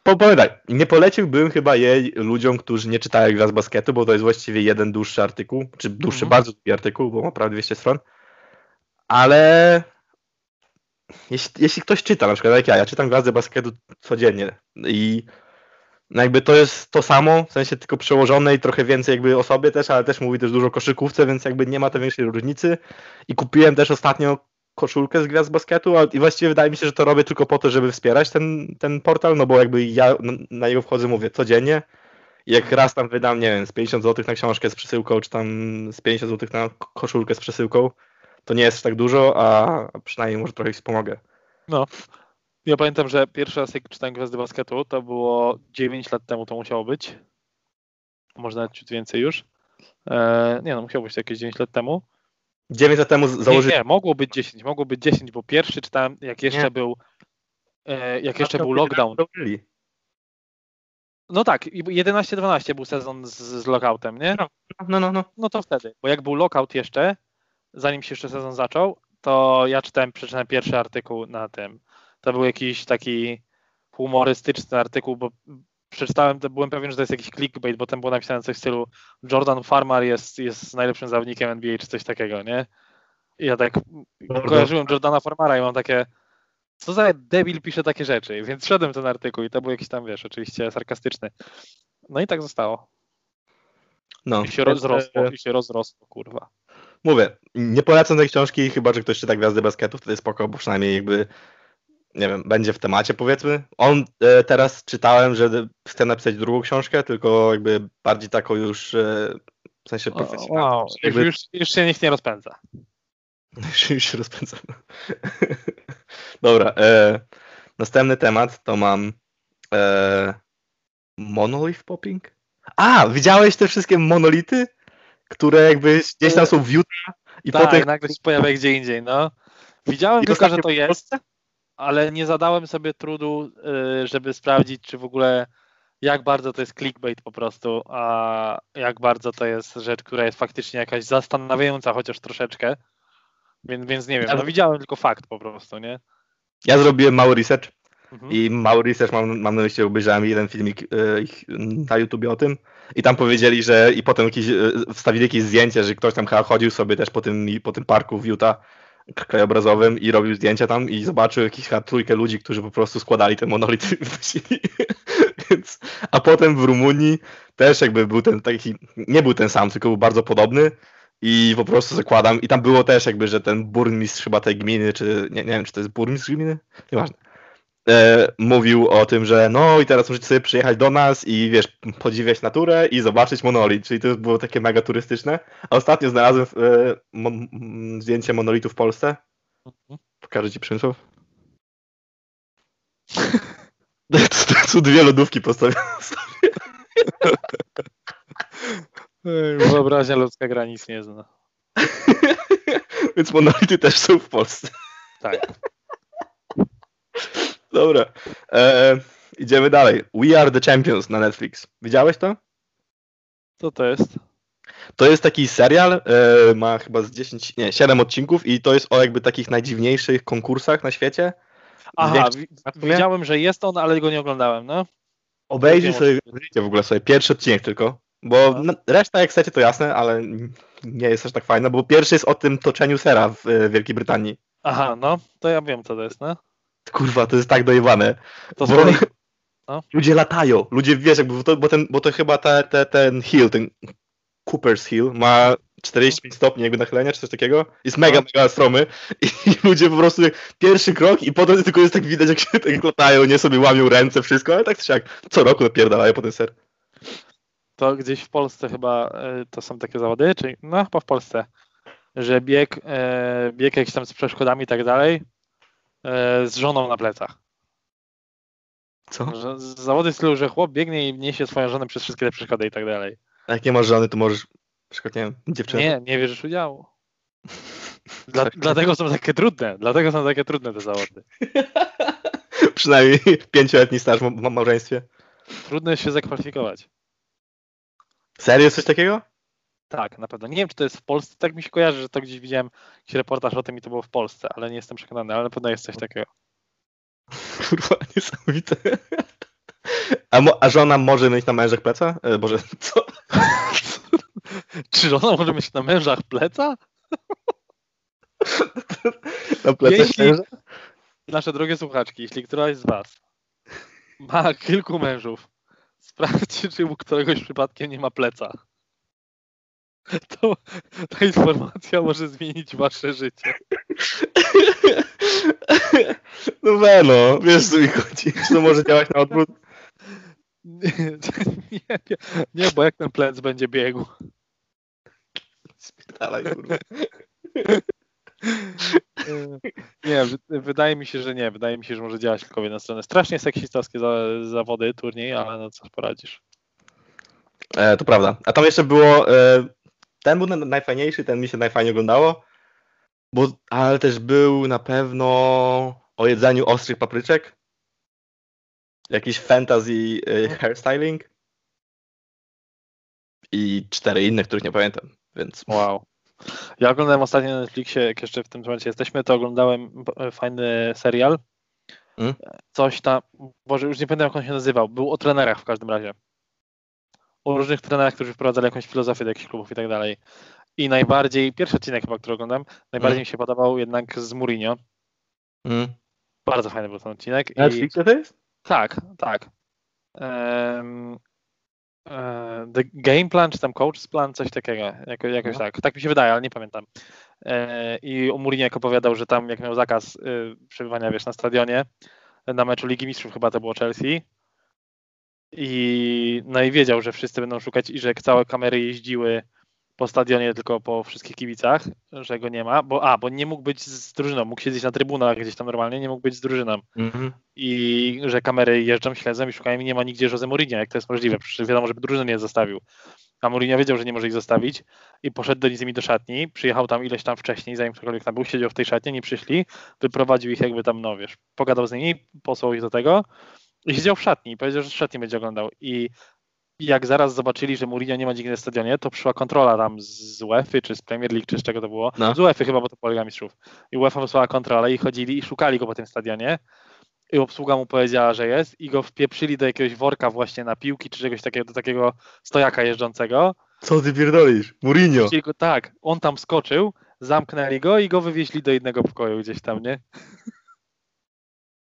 Speaker 2: Popowiadaj, nie poleciłbym chyba jej ludziom, którzy nie czytają gra z basketu, bo to jest właściwie jeden dłuższy artykuł, czy dłuższy,
Speaker 1: Mhm.
Speaker 2: bardzo długi artykuł, bo ma prawie 200 stron. Ale jeśli, jeśli ktoś czyta, na przykład jak ja, ja czytam z basketu codziennie i no jakby to jest to samo, w sensie tylko przełożone i trochę więcej jakby o sobie też, ale też mówi też dużo o koszykówce, więc jakby nie ma tej większej różnicy. I kupiłem też ostatnio koszulkę z gwiazd basketu i właściwie wydaje mi się, że to robię tylko po to, żeby wspierać ten, ten portal, no bo jakby ja na, jego wchodzę, mówię, codziennie. Jak raz tam wydam, nie wiem, z 50 zł na książkę z przesyłką, czy tam z 50 zł na ko- koszulkę z przesyłką, to nie jest tak dużo, a przynajmniej może trochę ich wspomogę.
Speaker 1: No. Ja pamiętam, że pierwszy raz jak czytałem Gwiazdy Basketu, to było 9 lat temu to musiało być. Może nawet ciut więcej już. E, nie no, musiało być to jakieś 9 lat temu.
Speaker 2: 9 lat temu z-
Speaker 1: Nie, nie, mogło być 10, mogło być 10, bo pierwszy czytałem, jak jeszcze
Speaker 2: Nie.
Speaker 1: był e, jak jeszcze był lockdown.
Speaker 2: Założyli.
Speaker 1: No tak, i 11-12 był sezon z, z lockoutem, nie?
Speaker 2: No, no, no.
Speaker 1: No to wtedy, bo jak był lockout jeszcze, zanim się jeszcze sezon zaczął, to ja czytałem, przeczytałem pierwszy artykuł na tym. To był jakiś taki humorystyczny artykuł, bo przeczytałem, to byłem pewien, że to jest jakiś clickbait, bo tam było napisane coś w stylu Jordan Farmer jest, jest najlepszym zawodnikiem NBA, czy coś takiego, nie? I ja tak
Speaker 2: Jordan.
Speaker 1: kojarzyłem Jordana Farmara i mam takie, co za debil pisze takie rzeczy, więc szedłem ten artykuł i to był jakiś tam, wiesz, oczywiście sarkastyczny. No i tak zostało.
Speaker 2: no.
Speaker 1: I się
Speaker 2: Więc,
Speaker 1: rozrosło,
Speaker 2: e,
Speaker 1: i się rozrosło, kurwa.
Speaker 2: Mówię, nie polecam tej książki, chyba że ktoś czyta Gwiazdy Basketu, wtedy spoko, bo przynajmniej jakby, nie wiem, będzie w temacie powiedzmy. On e, teraz czytałem, że chce napisać drugą książkę, tylko jakby bardziej taką już e, w sensie profesjonalną.
Speaker 1: Wow, już,
Speaker 2: Jakby,
Speaker 1: już, już się nikt nie rozpędza.
Speaker 2: już się rozpędzam. Dobra, e, następny temat to mam e, monolith popping? A, widziałeś te wszystkie monolity, które jakby gdzieś tam są w Utah i
Speaker 1: tak,
Speaker 2: potem
Speaker 1: nagle się pojawia gdzie indziej, no. Widziałem
Speaker 2: I
Speaker 1: tylko, że to jest, ale nie zadałem sobie trudu, y, żeby sprawdzić, czy w ogóle jak bardzo to jest clickbait po prostu, a jak bardzo to jest rzecz, która jest faktycznie jakaś zastanawiająca chociaż troszeczkę. Więc, więc nie wiem, no widziałem tylko fakt po prostu, nie?
Speaker 2: Ja zrobiłem mały research
Speaker 1: Mhm.
Speaker 2: i mały research mam, mam na myśli, obejrzałem jeden filmik e, ich na YouTubie o tym i tam powiedzieli, że i potem jakieś, e, wstawili jakieś zdjęcie, że ktoś tam chyba chodził sobie też po tym, po tym parku w Utah krajobrazowym i robił zdjęcia tam i zobaczył chyba trójkę ludzi, którzy po prostu składali te monolity i wnosili. Więc, a potem w Rumunii też jakby był ten taki, nie był ten sam, tylko był bardzo podobny i po prostu zakładam i tam było też jakby, że ten burmistrz chyba tej gminy, czy nie, nie wiem, czy to jest burmistrz gminy? Nieważne e, mówił o tym, że no i teraz możecie sobie przyjechać do nas i wiesz, podziwiać naturę i zobaczyć monolit, czyli to było takie mega turystyczne. A ostatnio znalazłem e, mon, zdjęcie monolitu w Polsce. Pokażę ci Przemysław. Są dwie lodówki postawione sobie.
Speaker 1: Wyobraźnia ludzka granic nie zna.
Speaker 2: Więc monolity też są w Polsce.
Speaker 1: Tak.
Speaker 2: Dobra. E, idziemy dalej. We Are the Champions na Netflix. Widziałeś to?
Speaker 1: Co to jest?
Speaker 2: To jest taki serial, e, ma chyba z 10, nie, 7 odcinków i to jest o jakby takich najdziwniejszych konkursach na świecie.
Speaker 1: Aha, widziałem, że jest on, ale go nie oglądałem, no.
Speaker 2: Obejrzyj sobie, w ogóle sobie pierwszy odcinek tylko, bo no. reszta jak chcecie to jasne, ale nie jest aż tak fajna, bo pierwszy jest o tym toczeniu sera w e, Wielkiej Brytanii.
Speaker 1: Aha, no, to ja wiem co to jest, no.
Speaker 2: Kurwa, to jest tak dojebane. To bo... no. Ludzie latają, ludzie wiesz, jakby, bo to, bo ten, bo to chyba te, te, ten hill, ten Cooper's Hill ma 45 stopni jakby nachylenia, czy coś takiego. Jest mega, no. mega stromy i, ludzie po prostu pierwszy krok i potem tylko jest tak widać, jak się tak latają, nie sobie łamią ręce, wszystko, ale tak czy jak co roku napierdalają po ten ser.
Speaker 1: To gdzieś w Polsce chyba e, to są takie zawody, czy no chyba w Polsce, że bieg, e, bieg jakiś tam z przeszkodami i tak dalej, z żoną na plecach.
Speaker 2: Co?
Speaker 1: Że zawody w stylu, że chłop biegnie i niesie swoją żonę przez wszystkie te przeszkody i tak dalej.
Speaker 2: A jak nie masz żony, to możesz, przykład, nie wiem, dziewczynę.
Speaker 1: Nie, nie bierzesz udziału. Dla, tak. dlatego są takie trudne, dlatego są takie trudne te zawody.
Speaker 2: Przynajmniej pięcioletni staż w małżeństwie.
Speaker 1: Trudno jest się zakwalifikować.
Speaker 2: Serio coś takiego?
Speaker 1: Tak, na pewno. Nie wiem, czy to jest w Polsce. Tak mi się kojarzy, że to gdzieś widziałem jakiś reportaż o tym i to było w Polsce, ale nie jestem przekonany, ale na pewno jest coś takiego.
Speaker 2: Kurwa, niesamowite. A, mo, a żona może mieć na mężach pleca? E, Boże, co?
Speaker 1: Czy żona może mieć na mężach pleca?
Speaker 2: na plecach jeśli, męża?
Speaker 1: Nasze drogie słuchaczki, jeśli któraś z Was ma kilku mężów, sprawdźcie, czy u któregoś przypadkiem nie ma pleca. To ta informacja może zmienić Wasze życie.
Speaker 2: No weno, wiesz co mi chodzi. To może działać na odwrót?
Speaker 1: Nie, nie, nie, bo jak ten plec będzie biegł.
Speaker 2: Spierdalaj, kurwa.
Speaker 1: Nie, wydaje mi się, że nie. Wydaje mi się, że może działać tylko w jedną stronę. Strasznie seksistowskie zawody, turniej, ale no co poradzisz.
Speaker 2: E, to prawda. A tam jeszcze było. E, ten był najfajniejszy, ten mi się najfajniej oglądało. Bo, ale też był na pewno o jedzeniu ostrych papryczek. Jakiś fantasy y, hairstyling. I cztery inne, których nie pamiętam, więc.
Speaker 1: Wow. Ja oglądałem ostatnio na Netflixie, jak jeszcze w tym momencie jesteśmy, to oglądałem fajny serial. Hmm? Coś tam, Boże, już nie pamiętam jak on się nazywał. Był o trenerach w każdym razie. O różnych trenerach, którzy wprowadzali jakąś filozofię do jakichś klubów i tak dalej. I najbardziej, pierwszy odcinek chyba, który oglądam, najbardziej hmm? mi się podobał jednak z Mourinho. Hmm? Bardzo fajny był ten odcinek.
Speaker 2: Na Netflixie to jest?
Speaker 1: Tak, tak. Um, The Game Plan, czy tam Coach's Plan, coś takiego, jako, jakoś no. tak. Tak mi się wydaje, ale nie pamiętam. E, I o jak opowiadał, że tam jak miał zakaz y, przebywania, wiesz, na stadionie, na meczu Ligi Mistrzów chyba to było Chelsea, i no i wiedział, że wszyscy będą szukać i że całe kamery jeździły po stadionie, tylko po wszystkich kibicach, że go nie ma, bo a, bo nie mógł być z drużyną, mógł siedzieć na trybunach gdzieś tam normalnie, nie mógł być z drużyną. Mm-hmm. I że kamery jeżdżą, śledzą i szukają i nie ma nigdzie Jose Mourinho, jak to jest możliwe, przecież wiadomo, żeby drużyny nie zostawił. A Mourinho wiedział, że nie może ich zostawić i poszedł do nimi do szatni, przyjechał tam ileś tam wcześniej, zanim ktokolwiek tam był, siedział w tej szatni, nie przyszli, wyprowadził ich jakby tam, no wiesz, pogadał z nimi, posłał ich do tego i siedział w szatni i powiedział, że w szatni będzie oglądał. I jak zaraz zobaczyli, że Mourinho nie ma nigdy na stadionie, to przyszła kontrola tam z UEFA czy z Premier League, czy z czego to było. No. Z UEFA chyba, bo to polega mistrzów. I UEFA wysłała kontrolę i chodzili i szukali go po tym stadionie. I obsługa mu powiedziała, że jest i go wpieprzyli do jakiegoś worka właśnie na piłki, czy czegoś takiego, do takiego stojaka jeżdżącego.
Speaker 2: Co ty pierdolisz? Mourinho?
Speaker 1: Go, tak, on tam skoczył, zamknęli go i go wywieźli do jednego pokoju gdzieś tam, nie?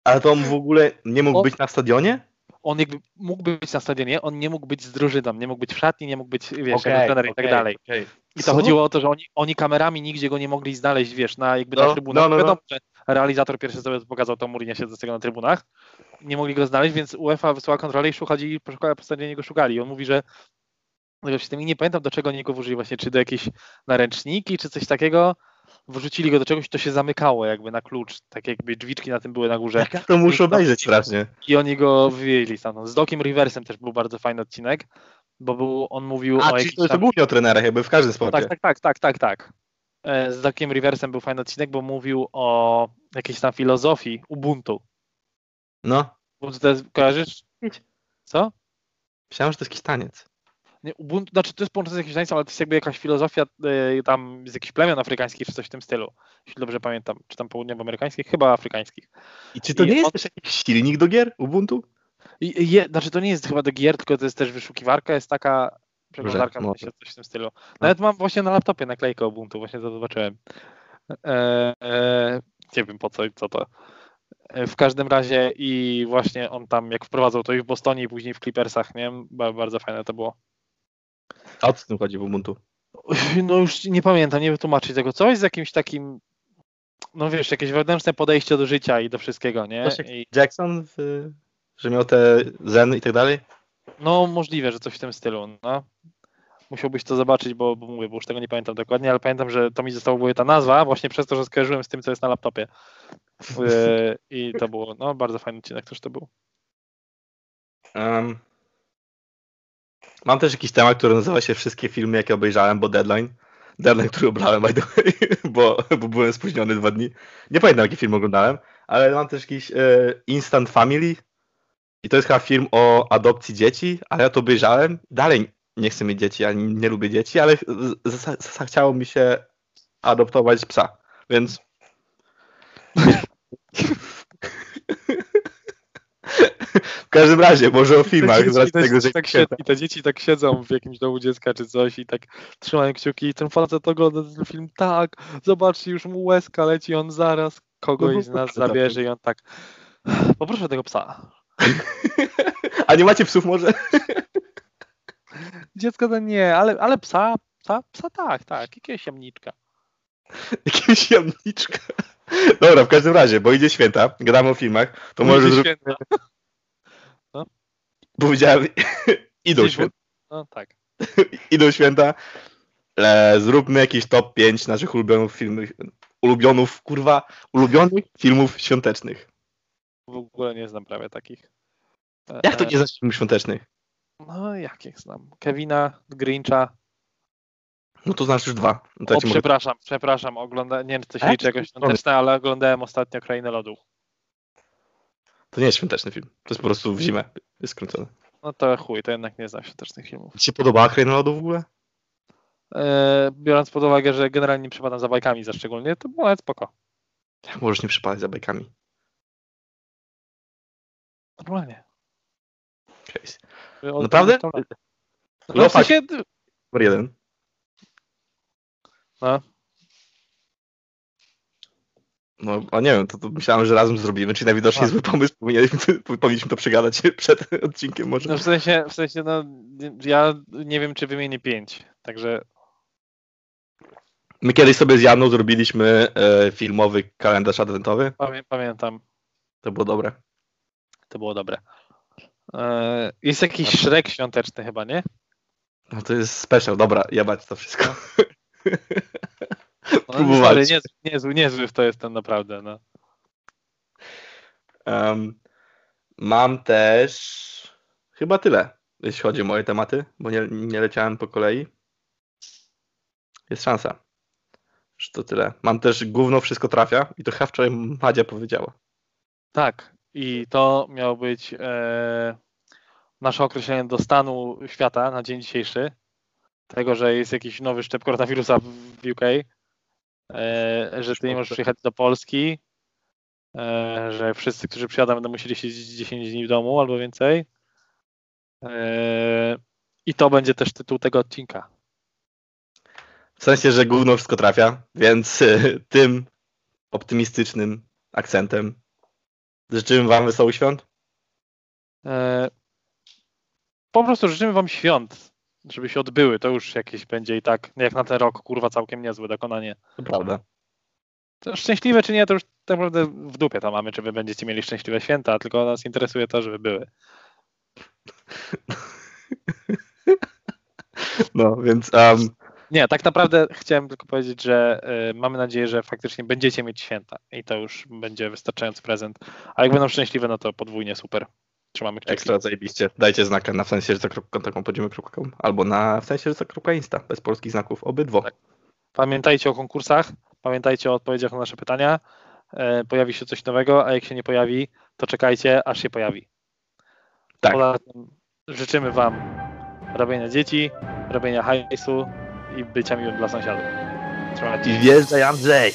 Speaker 2: Ale to on w ogóle nie mógł on... być na stadionie?
Speaker 1: on jakby mógł być na stadionie, on nie mógł być z drużyną, nie mógł być w szatni, nie mógł być, wiesz, jako trener i
Speaker 2: okej,
Speaker 1: tak dalej.
Speaker 2: okej.
Speaker 1: I to
Speaker 2: Co?
Speaker 1: chodziło o to, że oni, oni kamerami nigdzie go nie mogli znaleźć, wiesz, na jakby
Speaker 2: No,
Speaker 1: na trybunach.
Speaker 2: no, no, no.
Speaker 1: Wiadomo, że realizator pierwszy sobie pokazał to Mourinho siedzącego na trybunach. Nie mogli go znaleźć, więc UEFA wysłała kontrolę i szukali, po stadionie go szukali. I on mówi, że że w tym i nie pamiętam do czego oni go włożyli właśnie, czy do jakiejś naręczniki, czy coś takiego. Wrzucili go do czegoś, to się zamykało jakby na klucz, tak jakby drzwiczki na tym były na górze.
Speaker 2: Ja to muszę obejrzeć strasznie.
Speaker 1: I oni go wyjęli stamtąd. Z Dokiem Riversem też był bardzo fajny odcinek, bo był, on mówił
Speaker 2: A,
Speaker 1: o jakichś
Speaker 2: to jest
Speaker 1: tam...
Speaker 2: ogólnie o trenerach, jakby w każdym sporcie.
Speaker 1: Tak, tak, tak, tak, tak, tak. E, Z Dokiem Riversem był fajny odcinek, bo mówił o jakiejś tam filozofii Ubuntu.
Speaker 2: No,
Speaker 1: Ubuntu to jest, kojarzysz? Co?
Speaker 2: myślałem, że to jest jakiś taniec.
Speaker 1: Nie, Ubuntu, znaczy to jest połączone z jakimś tańcem, ale to jest jakby jakaś filozofia e, tam z jakichś plemion afrykańskich, czy coś w tym stylu. Jeśli dobrze pamiętam. Czy tam południowoamerykańskich? Chyba afrykańskich.
Speaker 2: I czy to
Speaker 1: I
Speaker 2: nie jest
Speaker 1: on-
Speaker 2: też jakiś silnik do gier Ubuntu?
Speaker 1: I, je, znaczy to nie jest chyba do gier, tylko to jest też wyszukiwarka, jest taka przeglądarka, w sensie coś w tym stylu. Nawet mam właśnie na laptopie naklejkę Ubuntu, właśnie to zobaczyłem. E, e, nie wiem po co, co to. E, W każdym razie i właśnie on tam jak wprowadzał to i w Bostonie i później w Clippersach, nie? Ba- Bardzo fajne to było.
Speaker 2: A o co w tym chodzi w Ubuntu?
Speaker 1: No już nie pamiętam, nie wytłumaczyć tego. Coś z jakimś takim, no wiesz, jakieś wewnętrzne podejście do życia i do wszystkiego, nie? I,
Speaker 2: Jackson, w, że miał te zen i tak dalej?
Speaker 1: no możliwe, że coś w tym stylu, no. Musiałbyś to zobaczyć, bo, bo mówię, bo już tego nie pamiętam dokładnie, ale pamiętam, że to mi została ta nazwa, właśnie przez to, że skojarzyłem z tym, co jest na laptopie. Yy, I to było, no bardzo fajny odcinek też to był.
Speaker 2: Um, mam też jakiś temat, który nazywa się Wszystkie filmy, jakie obejrzałem, bo deadline. Deadline, który obrałem, by the way, bo, bo byłem spóźniony dwa dni. Nie pamiętam, jaki film oglądałem, ale mam też jakiś e, Instant Family. I to jest chyba film o adopcji dzieci, ale ja to obejrzałem. Dalej nie chcę mieć dzieci, ja nie, lubię dzieci, ale chciało mi się adoptować psa, więc w każdym razie, może o filmach, z racji tego, że
Speaker 1: tak sied- I te dzieci tak siedzą w jakimś domu dziecka czy coś i tak trzymają kciuki i ten facet ogląda ten film, tak, zobaczcie, już mu łezka leci, on zaraz kogoś
Speaker 2: No,
Speaker 1: z nas
Speaker 2: proszę,
Speaker 1: zabierze i on tak, poproszę tego psa.
Speaker 2: A nie macie psów może?
Speaker 1: Dziecko to nie, ale, ale psa, psa, psa tak, tak, jakiegoś jamniczka.
Speaker 2: Jakiegoś jamniczka. Dobra, w każdym razie, bo idzie święta, gadamy o filmach, to może
Speaker 1: Będzie
Speaker 2: zrób...
Speaker 1: święte.
Speaker 2: Powiedziałem, idą święta,
Speaker 1: No tak.
Speaker 2: idą święta, e, zróbmy jakiś top 5 naszych ulubionych filmów, ulubionów, kurwa, ulubionych filmów świątecznych.
Speaker 1: W ogóle nie znam prawie takich.
Speaker 2: Jak to
Speaker 1: E,
Speaker 2: nie znasz filmów świątecznych?
Speaker 1: No jakich znam? Kevina, Grincha.
Speaker 2: No to znasz już dwa. No to ja
Speaker 1: O,
Speaker 2: ci mogę...
Speaker 1: przepraszam, przepraszam, ogląda... nie wiem, czy to się liczy jakoś świąteczne, ale oglądałem ostatnio Krainę Lodu.
Speaker 2: To nie jest świąteczny film, to jest po prostu w zimę, jest skrócone.
Speaker 1: No to chuj, to jednak nie znam świątecznych filmów.
Speaker 2: Ci się podobała Kraina Lodu w ogóle?
Speaker 1: E, biorąc pod uwagę, że generalnie nie przypadam za bajkami za szczególnie, to było nawet spoko.
Speaker 2: Jak możesz nie przypadać za bajkami?
Speaker 1: Normalnie. Od-
Speaker 2: Naprawdę?
Speaker 1: No, w sensie,
Speaker 2: numer jeden.
Speaker 1: no,
Speaker 2: No, a nie wiem, to, to myślałem, że razem zrobimy, czyli najwidoczniej
Speaker 1: A.
Speaker 2: zły pomysł, powinniśmy, powinniśmy to przegadać przed odcinkiem może.
Speaker 1: no w sensie, w sensie, no ja nie wiem, czy wymienię pięć, także
Speaker 2: My kiedyś sobie z Janą zrobiliśmy e, filmowy kalendarz adwentowy,
Speaker 1: pamię, pamiętam,
Speaker 2: to było dobre.
Speaker 1: to było dobre. E, jest jakiś Shrek świąteczny chyba, nie?
Speaker 2: No to jest special, dobra, jebać to wszystko.
Speaker 1: No,
Speaker 2: Próbować.
Speaker 1: sorry, niezły, niezły, niezły to jest ten naprawdę, no.
Speaker 2: Em, mam też chyba tyle, jeśli chodzi o moje tematy, bo nie, nie leciałem po kolei. Jest szansa, że to tyle. Mam też gówno wszystko trafia i to chyba wczoraj Madzia powiedziała.
Speaker 1: Tak, i to miało być e, nasze określenie do stanu świata na dzień dzisiejszy. Tego, że jest jakiś nowy szczep koronawirusa w UK, że ty nie możesz przyjechać do Polski, e, że wszyscy, którzy przyjadą, będą musieli siedzieć 10 dni w domu albo więcej. E, I to będzie też tytuł tego odcinka.
Speaker 2: W sensie, że gówno wszystko trafia, więc e, tym optymistycznym akcentem życzymy Wam wesołych świąt.
Speaker 1: E, po prostu życzymy wam świąt, żeby się odbyły. To już jakieś będzie i tak, jak na ten rok, kurwa, całkiem niezłe dokonanie.
Speaker 2: To prawda.
Speaker 1: To szczęśliwe czy nie, to już tak naprawdę w dupie to mamy, czy wy będziecie mieli szczęśliwe święta, tylko nas interesuje to, żeby były.
Speaker 2: No, więc um,
Speaker 1: Nie, tak naprawdę chciałem tylko powiedzieć, że y, mamy nadzieję, że faktycznie będziecie mieć święta i to już będzie wystarczający prezent. A jak będą szczęśliwe, no to podwójnie super. Trzymamy kciuki.
Speaker 2: ekstra zajebiście. Dajcie znaka na w sensie podziemy.com albo na w sensie insta bez polskich znaków, obydwo.
Speaker 1: Tak. Pamiętajcie o konkursach, pamiętajcie o odpowiedziach na nasze pytania. E, pojawi się coś nowego, a jak się nie pojawi, to czekajcie, aż się pojawi.
Speaker 2: Tak.
Speaker 1: Poza tym życzymy Wam robienia dzieci, robienia hajsu i bycia miłym dla sąsiadów. Trzymajcie się.
Speaker 2: I wjeżdżaj Andrzej!